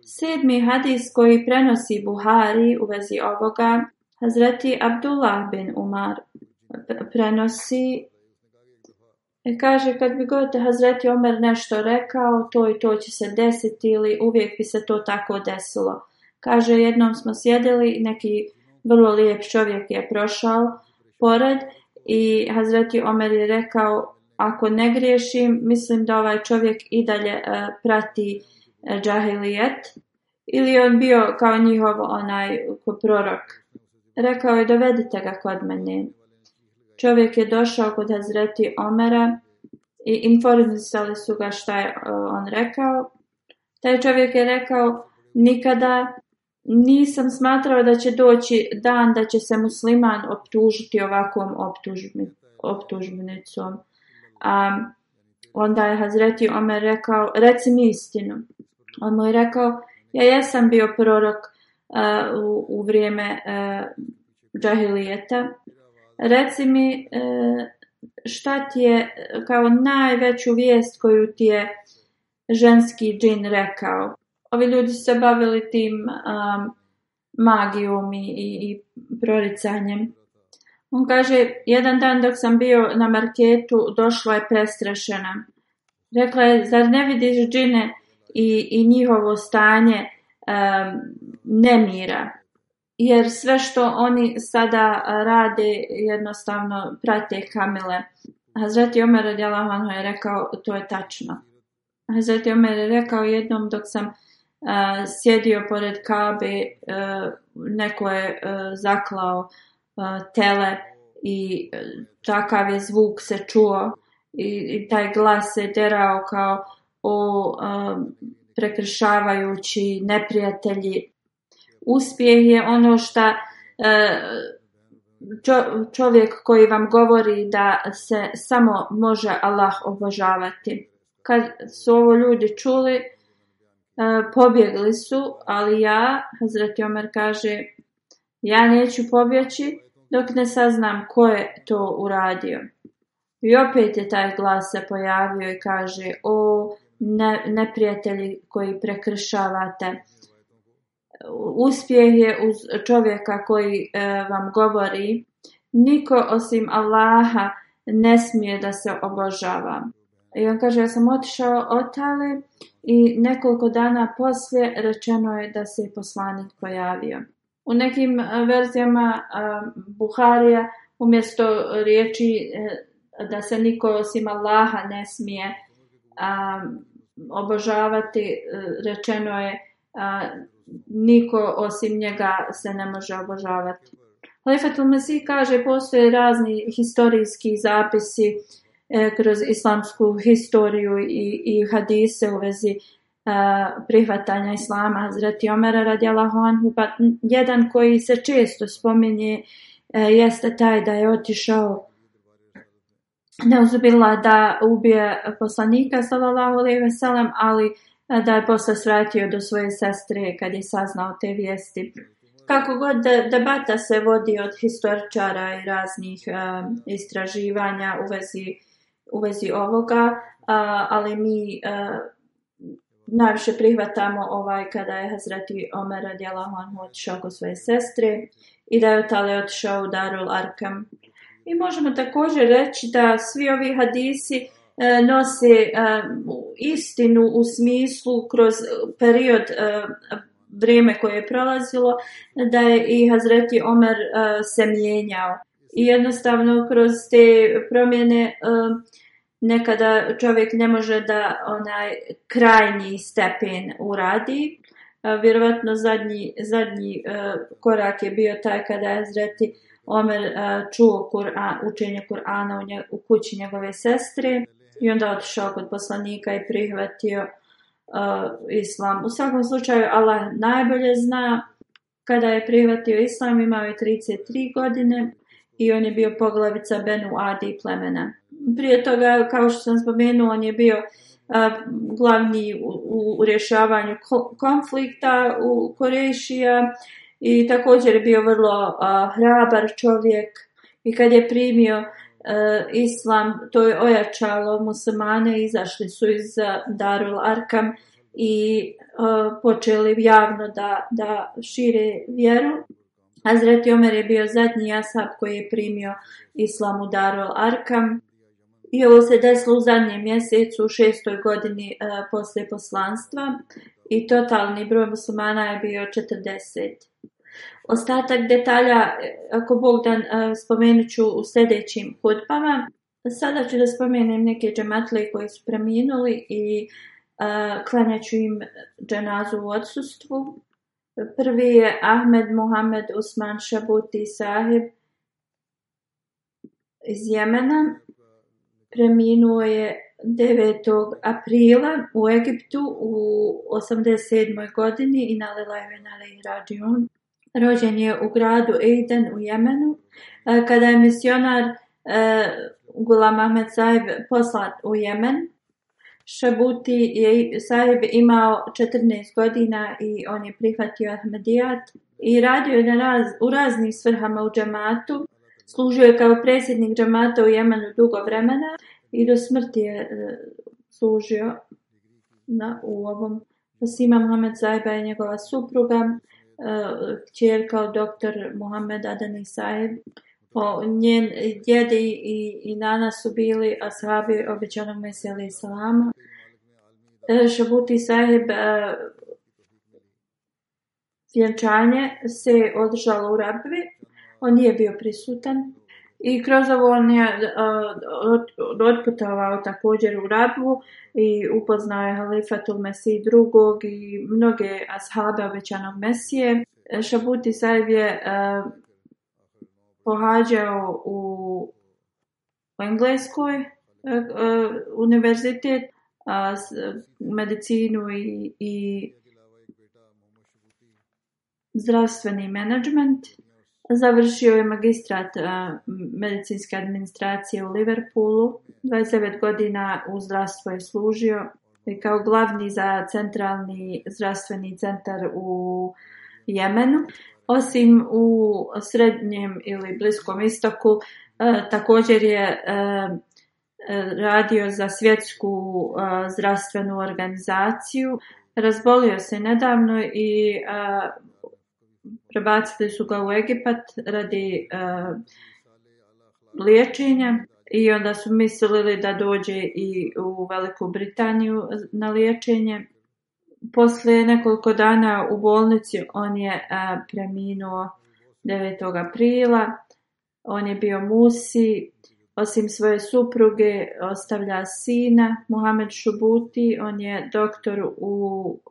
Sedmi hadis koji prenosi Buhari u vezi ovoga, Hazreti Abdullah bin Umar prenosi, e, kaže, kad bi god Hazreti Omer nešto rekao, to i to će se desiti ili uvijek bi se to tako desilo. Kaže, jednom smo sjedili, neki vrlo lijep čovjek je prošao pored i Hazreti Omer je rekao ako ne griješim mislim da ovaj čovjek i dalje uh, prati uh, džahilijet ili on bio kao njihov onaj ko prorok rekao je dovedite ga kod mene čovjek je došao kod Hazreti Omera i informisali su ga šta je uh, on rekao taj čovjek je rekao nikada nisam smatrao da će doći dan da će se musliman optužiti ovakvom optužbnicom. Um, onda je Hazreti Omer rekao, reci mi istinu. On mu je rekao, ja jesam bio prorok uh, u, u vrijeme uh, džahilijeta. Reci mi uh, šta ti je kao najveću vijest koju ti je ženski džin rekao ovi ljudi se bavili tim um, magijom i, i, i proricanjem. On kaže, jedan dan dok sam bio na marketu, došla je prestrašena. Rekla je, zar ne vidiš džine i, i njihovo stanje um, nemira? Jer sve što oni sada rade, jednostavno prate kamile. Hazreti Omer radijalahu anhu je rekao, to je tačno. Hazreti Omer je rekao jednom dok sam uh, uh, sjedio pored Kabe, uh, neko je uh, zaklao uh, tele i uh, takav je zvuk se čuo i, i taj glas se derao kao o uh, prekršavajući neprijatelji. Uspjeh je ono što uh, čovjek koji vam govori da se samo može Allah obožavati. Kad su ovo ljudi čuli, uh, E, pobjegli su, ali ja, Hazreti Omer kaže, ja neću pobjeći dok ne saznam ko je to uradio. I opet je taj glas se pojavio i kaže, o ne, neprijatelji koji prekršavate, uspjeh je uz čovjeka koji e, vam govori, niko osim Allaha ne smije da se obožava. I on kaže, ja sam otišao od tale i nekoliko dana poslije rečeno je da se poslanik pojavio. U nekim e, verzijama e, Buharija umjesto riječi e, da se niko osim Allaha ne smije obožavati, rečeno je niko osim njega se ne može obožavati. Halifatul Masih kaže postoje razni historijski zapisi uh, E, kroz islamsku historiju i, i hadise u vezi e, prihvatanja islama Hazreti Omera radijalahu anhu pa jedan koji se često spominje e, jeste taj da je otišao ne uzubila da ubije poslanika sallallahu alejhi ve sellem ali e, da je posle svratio do svoje sestre kad je saznao te vijesti Kako god debata se vodi od historičara i raznih e, istraživanja u vezi e, u vezi ovoga, uh, ali mi uh, najviše prihvatamo ovaj kada je Hazreti Omer radijalahu anhu otišao kod svoje sestre i da je otale otišao u Darul Arkam. I možemo također reći da svi ovi hadisi e, nose uh, istinu u smislu kroz period uh, vrijeme koje je prolazilo da je i Hazreti Omer uh, se mijenjao i jednostavno kroz te promjene um, nekada čovjek ne može da onaj krajnji stepen uradi. Vjerovatno zadnji, zadnji uh, korak je bio taj kada je Zreti Omer uh, čuo Kur'an, učenje Kur'ana u, u kući njegove sestre i onda otišao kod poslanika i prihvatio uh, islam. U svakom slučaju Allah najbolje zna kada je prihvatio islam, imao je 33 godine i on je bio poglavica Benu Adi plemena. Prije toga, kao što sam spomenuo, on je bio a, glavni u, u, u rješavanju ko, konflikta u Korešija i također je bio vrlo a, hrabar čovjek i kad je primio islam, to je ojačalo muslimane, izašli su iz Darul Arkam i uh, počeli javno da, da šire vjeru. Hazreti Omer je bio zadnji ashab koji je primio islamu Darul Arkam. I ovo se desilo u zadnjem mjesecu, u šestoj godini uh, poslije poslanstva. I totalni broj muslimana je bio 40. Ostatak detalja, e, ako Bogdan, uh, e, spomenut ću u sljedećim hudbama. Sada ću da spomenem neke džematle koji su preminuli i uh, klaneću im dženazu u odsustvu. Prvi je Ahmed Muhammed Usman Shabuti Sahib iz Jemena. Preminuo je 9. aprila u Egiptu u 87. godini i na Lelajven Ali Rađion. Rođen je u gradu Eden u Jemenu. E, kada je misionar e, Gulam Ahmed Sahib poslat u Jemen, Šabuti je sahib imao 14 godina i on je prihvatio Ahmedijat i radio je na raz, u raznim svrhama u džamatu. Služio je kao predsjednik džamata u Jemenu dugo vremena i do smrti je e, služio na, u ovom. Fasima Mohamed Zajba je njegova supruga, čerka e, od doktor Mohameda Adani Zajba o, njen djede i, i nana su bili ashabi obećanog Mesija alaih salama. E, Šabuti Saheb e, vjenčanje se održalo u rabbi. On nije bio prisutan. I kroz ovo on je uh, e, odputavao također u rabbu i upoznao je halifatu Mesiji drugog i mnoge ashabe obećanog Mesije. Šabuti Saheb je uh, pohađao u, u Engleskoj uh, univerzitet uh, medicinu i, i zdravstveni menadžment. Završio je magistrat uh, medicinske administracije u Liverpoolu. 29 godina u zdravstvo je služio i kao glavni za centralni zdravstveni centar u Jemenu osim u srednjem ili bliskom istoku e, također je e, e, radio za svjetsku e, zdravstvenu organizaciju razbolio se nedavno i e, prebacili su ga u Egipat radi e, liječenja i onda su mislili da dođe i u Veliku Britaniju na liječenje posle nekoliko dana u bolnici on je a, eh, preminuo 9. aprila. On je bio Musi, osim svoje supruge ostavlja sina Mohamed Šubuti, on je doktor u,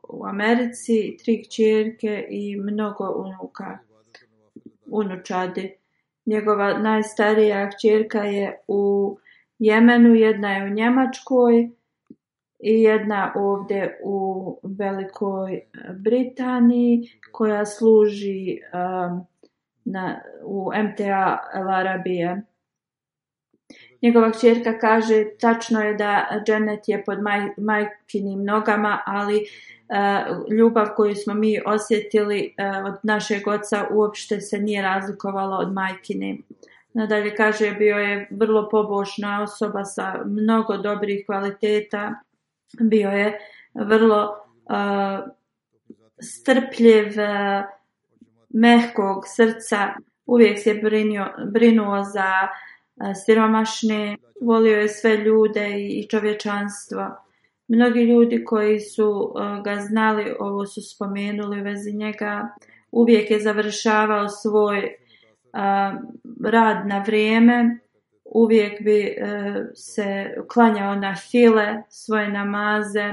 u Americi, tri kćerke i mnogo unuka, unučadi. Njegova najstarija kćerka je u Jemenu, jedna je u Njemačkoj i jedna ovde u Velikoj Britaniji koja služi um, na, u MTA El Arabije. Njegova čerka kaže tačno je da Janet je pod maj, majkinim nogama, ali uh, ljubav koju smo mi osjetili uh, od našeg oca uopšte se nije razlikovala od majkine. Nadalje kaže bio je vrlo pobožna osoba sa mnogo dobrih kvaliteta bio je vrlo uh, strpljiv, uh, mehkog srca, uvijek se je brinio, brinuo za uh, siromašne, volio je sve ljude i, i čovječanstvo. Mnogi ljudi koji su uh, ga znali, ovo su spomenuli vezi njega, uvijek je završavao svoj uh, rad na vrijeme, uvijek bi e, se klanjao na file svoje namaze.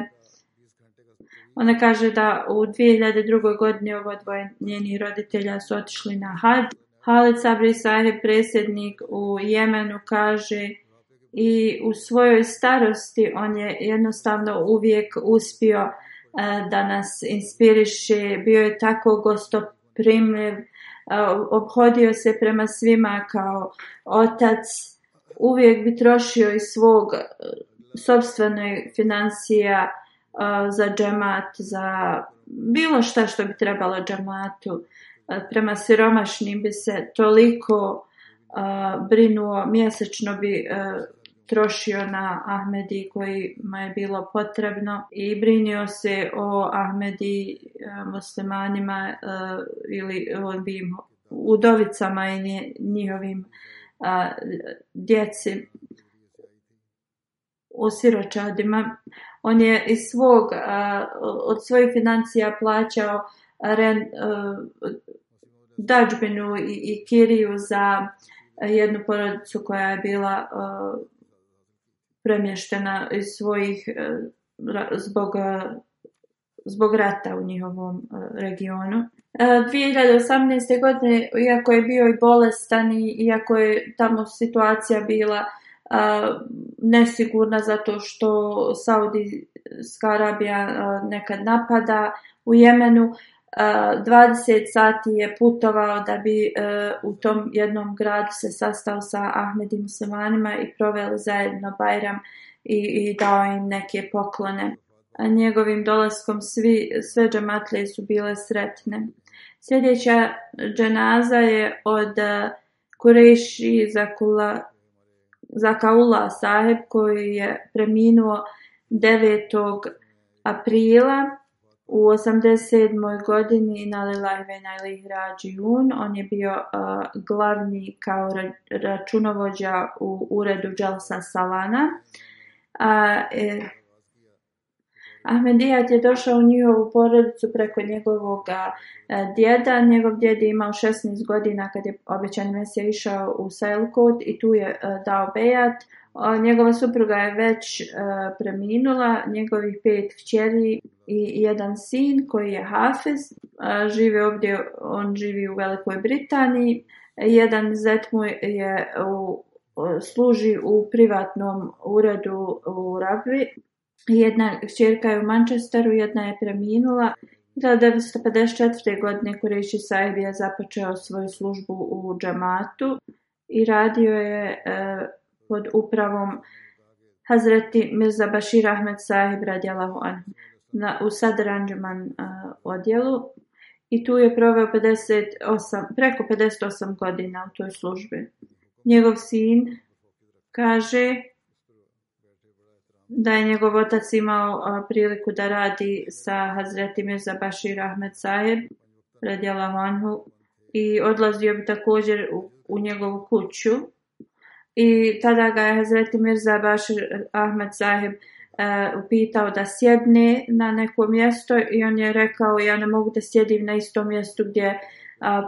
Ona kaže da u 2002. godini ovo dvoje njenih roditelja su otišli na hađ. Halid Sabri Sahib, presjednik u Jemenu, kaže i u svojoj starosti on je jednostavno uvijek uspio e, da nas inspiriše. Bio je tako gostoprimljiv, e, obhodio se prema svima kao otac, uvijek bi trošio iz svog e, sobstvene financija e, za džemat, za bilo šta što bi trebalo džematu. E, prema siromašnim bi se toliko brinuo, mjesečno bi trošio na Ahmedi kojima je bilo potrebno i brinio se o Ahmedi muslimanima ili o bim, udovicama i njihovim uh, a, djeci u siročadima. On je iz svog, a, od svojih financija plaćao dađbenu i, i kiriju za jednu porodicu koja je bila a, premještena iz svojih a, zbog, a, zbog rata u njihovom a, regionu. 2018. E, godine, iako je bio i bolestan i iako je tamo situacija bila e, nesigurna zato što Saudijska Arabija e, nekad napada u Jemenu, 20 sati je putovao da bi u tom jednom gradu se sastao sa Ahmedim Samanima i proveli zajedno Bajram i, i dao im neke poklone. A njegovim dolaskom svi, sve džamatlije su bile sretne. Sljedeća dženaza je od eh, Kureši za, Kula, za Kaula Saheb koji je preminuo 9. aprila u 87. godini na Lilajve na Lihrađi Jun. On je bio uh, glavni kao ra računovođa u uredu Dželsa Salana. Uh, e, Ahmedijad je došao u njihovu porodicu preko njegovog e, djeda. Njegov djed je imao 16 godina kad je obećan mesija išao u Sailcoat i tu je e, dao bejat. Njegova supruga je već e, preminula, njegovih pet kćeri i jedan sin koji je Hafiz. Žive ovdje, on živi u Velikoj Britaniji. Jedan zet mu je u služi u privatnom uredu u Rabvi, Jedna čerka je u Manchesteru, jedna je preminula. 1954. godine Kureši Saib je započeo svoju službu u džamatu i radio je e, pod upravom Hazreti Mirza Bashir Ahmed Saib radijalahu anhu na, u Sadranđeman e, odjelu i tu je proveo 58, preko 58 godina u toj službi. Njegov sin kaže da je njegov otac imao priliku da radi sa Hazreti Mirza Bashir Ahmed Saheb radi Alamanhu i odlazio bi također u, u njegovu kuću i tada ga je Hazreti Mirza Bashir Ahmed Saheb Uh, pitao da sjedne na neko mjesto i on je rekao ja ne mogu da sjedim na istom mjestu gdje uh,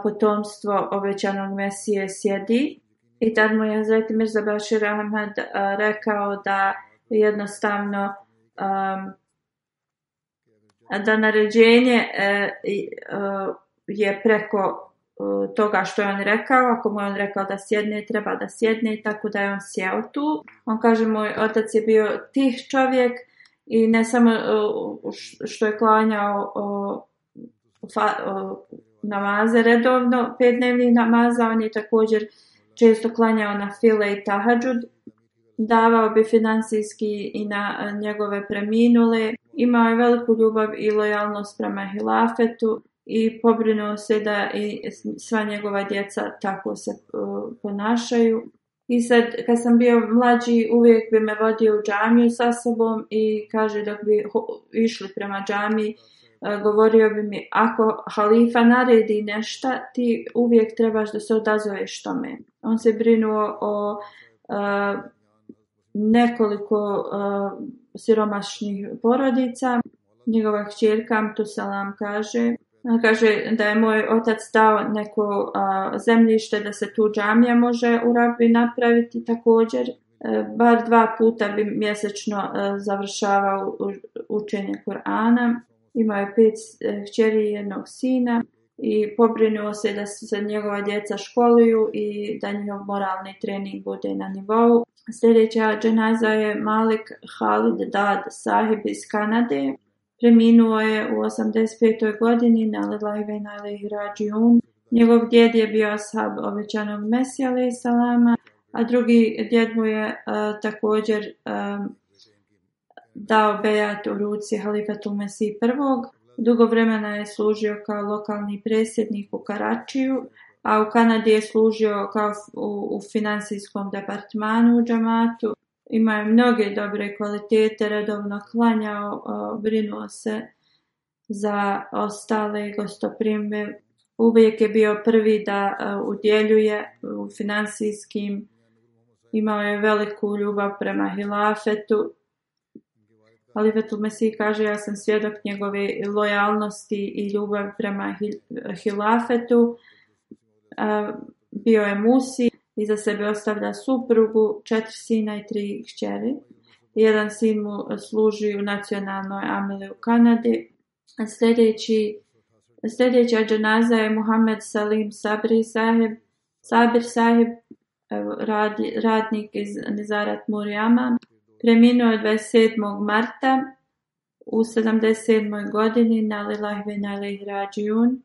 potomstvo obećanog Mesije sjedi i tad mu je Zajti Mirza Bašir Ahmed uh, rekao da uh, jednostavno um, da naređenje uh, je preko uh, toga što je on rekao. Ako mu je on rekao da sjedne, treba da sjedne, tako da je on sjel tu. On kaže, moj otac je bio tih čovjek i ne samo uh, što je klanjao uh, fa, uh, namaze redovno, pet dnevnih namaza, on je također često klanjao na file i tahadžud davao bi financijski i na e, njegove preminule. Imao je veliku ljubav i lojalnost prema hilafetu i pobrinuo se da i sva njegova djeca tako se e, ponašaju. I sad, kad sam bio mlađi, uvijek bi me vodio u džamiju sa sobom i kaže dok bi išli prema džamiji, e, govorio bi mi, ako halifa naredi nešta, ti uvijek trebaš da se odazoveš tome. On se brinuo o nekoliko uh, siromašnih porodica. Njegova hćerka Amtusalam kaže, kaže da je moj otac dao neko uh, zemljište da se tu džamija može u rabi napraviti također. Uh, bar dva puta bi mjesečno uh, završavao učenje Kur'ana. Imao je pet uh, e, hćeri i jednog sina i pobrinuo se da se njegova djeca školuju i da njegov moralni trening bude na nivou. Sljedeća dženaza je Malik Khalid Dad sahib iz Kanade. Preminuo je u 85. godini na Lelajve na Lehrađijun. Njegov djed je bio sahab obećanog Mesija alaih salama, a drugi djed mu je uh, također um, dao bejat u ruci halifatu Mesiji prvog. Dugo vremena je služio kao lokalni predsjednik u Karačiju, a u Kanadi je služio kao u, u finansijskom departmanu u džamatu. Ima je mnoge dobre kvalitete, redovno klanjao, brinuo se za ostale gostoprimbe. Uvijek je bio prvi da e, udjeljuje u finansijskim, imao je veliku ljubav prema hilafetu, Halifetul Mesih kaže ja sam svjedok njegove lojalnosti i ljubav prema hil Hilafetu. A, bio je Musi i za sebe ostavlja suprugu, četiri sina i tri kćeri. Jedan sin mu služi u nacionalnoj Amelije u Kanadi. Sljedeći Sljedeća džanaza je Muhammed Salim Sabri Saheb. Sabir Saheb, radi, radnik iz Nizarat Murijama. Preminuo je 27. marta u 77. godini na Lilahvin Ali Hrađijun.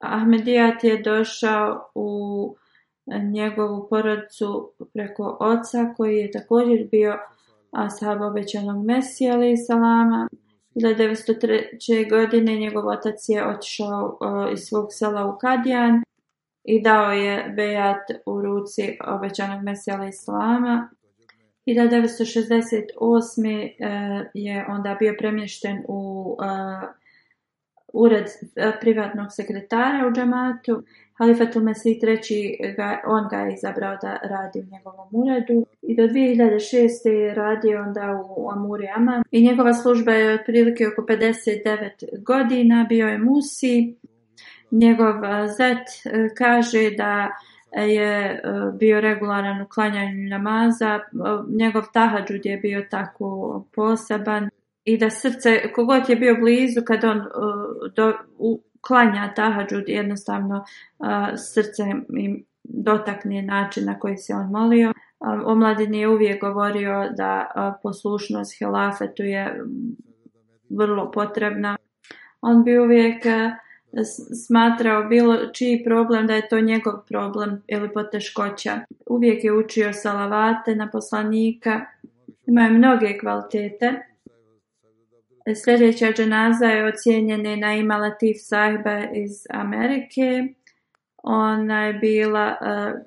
Ahmedijat je došao u njegovu porodicu preko oca koji je također bio ashab obećanog Mesija ali salama. 1903. godine njegov otac je otišao iz svog sela u Kadijan i dao je bejat u ruci obećanog Mesija ali salama. 1968. E, je onda bio premješten u e, ured e, privatnog sekretara u džamatu. Halifatul Mesih III. on ga je izabrao da radi u njegovom uredu. I do 2006. je radio onda u Amuri Aman. I njegova služba je otprilike oko 59 godina. Bio je Musi. Njegov zet kaže da uh, je e, bio regularan u klanjanju namaza, e, njegov tahadžud je bio tako poseban i da srce, kogod je bio blizu kad on e, do, u, klanja tahadžud, jednostavno srce im dotakne način na koji se on molio. O mladini je uvijek govorio da poslušnost helafetu je vrlo potrebna. On bi uvijek uh, smatrao bilo čiji problem da je to njegov problem ili poteškoća. Uvijek je učio salavate na poslanika, imaju mnoge kvalitete. Sljedeća dženaza je ocijenjena na ima Latif sahiba iz Amerike. Ona je bila uh,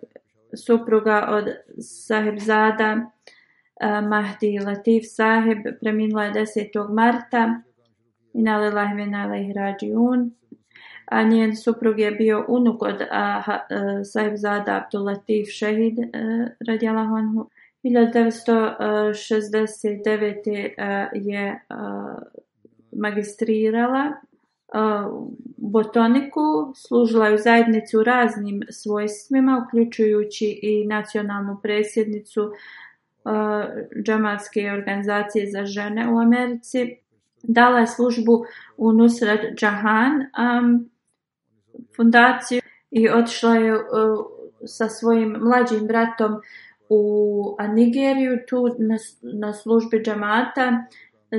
supruga od sahibzada uh, Mahdi Latif sahib. Preminula je 10. marta. Inalilahvinalih rađi un. Inalilahvinalih rađi un a njen suprug je bio unuk od uh, uh, e, Saibzada Abdulatif Šehid uh, radjala honhu. 1969. Uh, je uh, magistrirala uh, botoniku, služila je u zajednici u raznim svojstvima, uključujući i nacionalnu presjednicu uh, džamatske organizacije za žene u Americi. Dala je službu u Nusrat Džahan, um, fundaciju i otišla je e, sa svojim mlađim bratom u Nigeriju, tu na, na službi džamata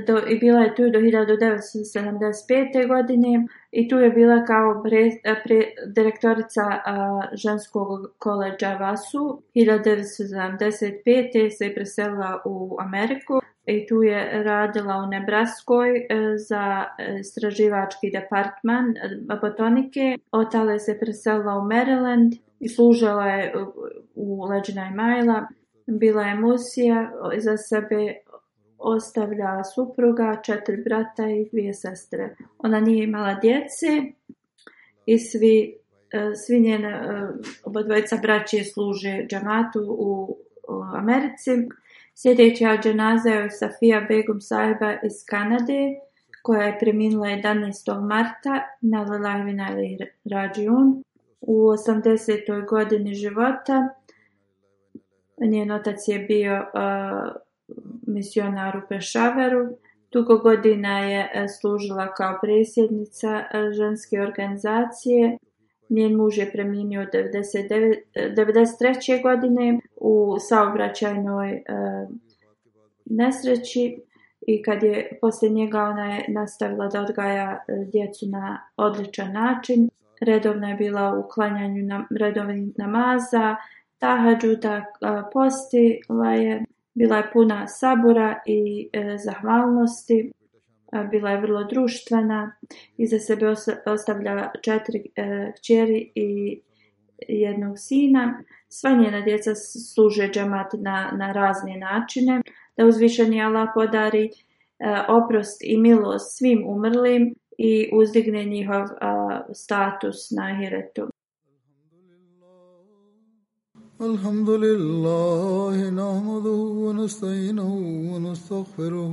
do, i bila je tu do 1975. godine i tu je bila kao pre, pre, direktorica a, ženskog koleđa VASU 1975. se je preselila u Ameriku i e, tu je radila u Nebraskoj e, za e, istraživački departman botonike. Otala se preselila u Maryland i služila je u Leđina i Majla. Bila je musija za sebe ostavlja supruga, četiri brata i dvije sestre. Ona nije imala djece i svi, svi njene, oba dvojica braće služe džamatu u, u Americi. Sljedeća dženaza je Safija Begum sahiba iz Kanade, koja je preminula 11. marta na Lelahvina ili Rađiun. U 80. godini života njen otac je bio uh, misionar u Pešavaru. Tugo godina je e, služila kao presjednica e, ženske organizacije Njen muž je preminio 99, 93. Eh, godine u saobraćajnoj e, nesreći i kad je posle njega ona je nastavila da odgaja eh, djecu na odličan način. Redovna je bila u klanjanju na, redovnih namaza, tahadžuta e, postila ovaj je, bila je puna sabora i e, zahvalnosti bila je vrlo društvena i za sebe ostavlja četiri e, čeri i jednog sina. Sva njena djeca služe džamat na, na razne načine. Da uzvišeni Allah podari e, oprost i milost svim umrlim i uzdigne njihov e, status na hiretu. الحمد لله نحمده ونستعينه ونستغفره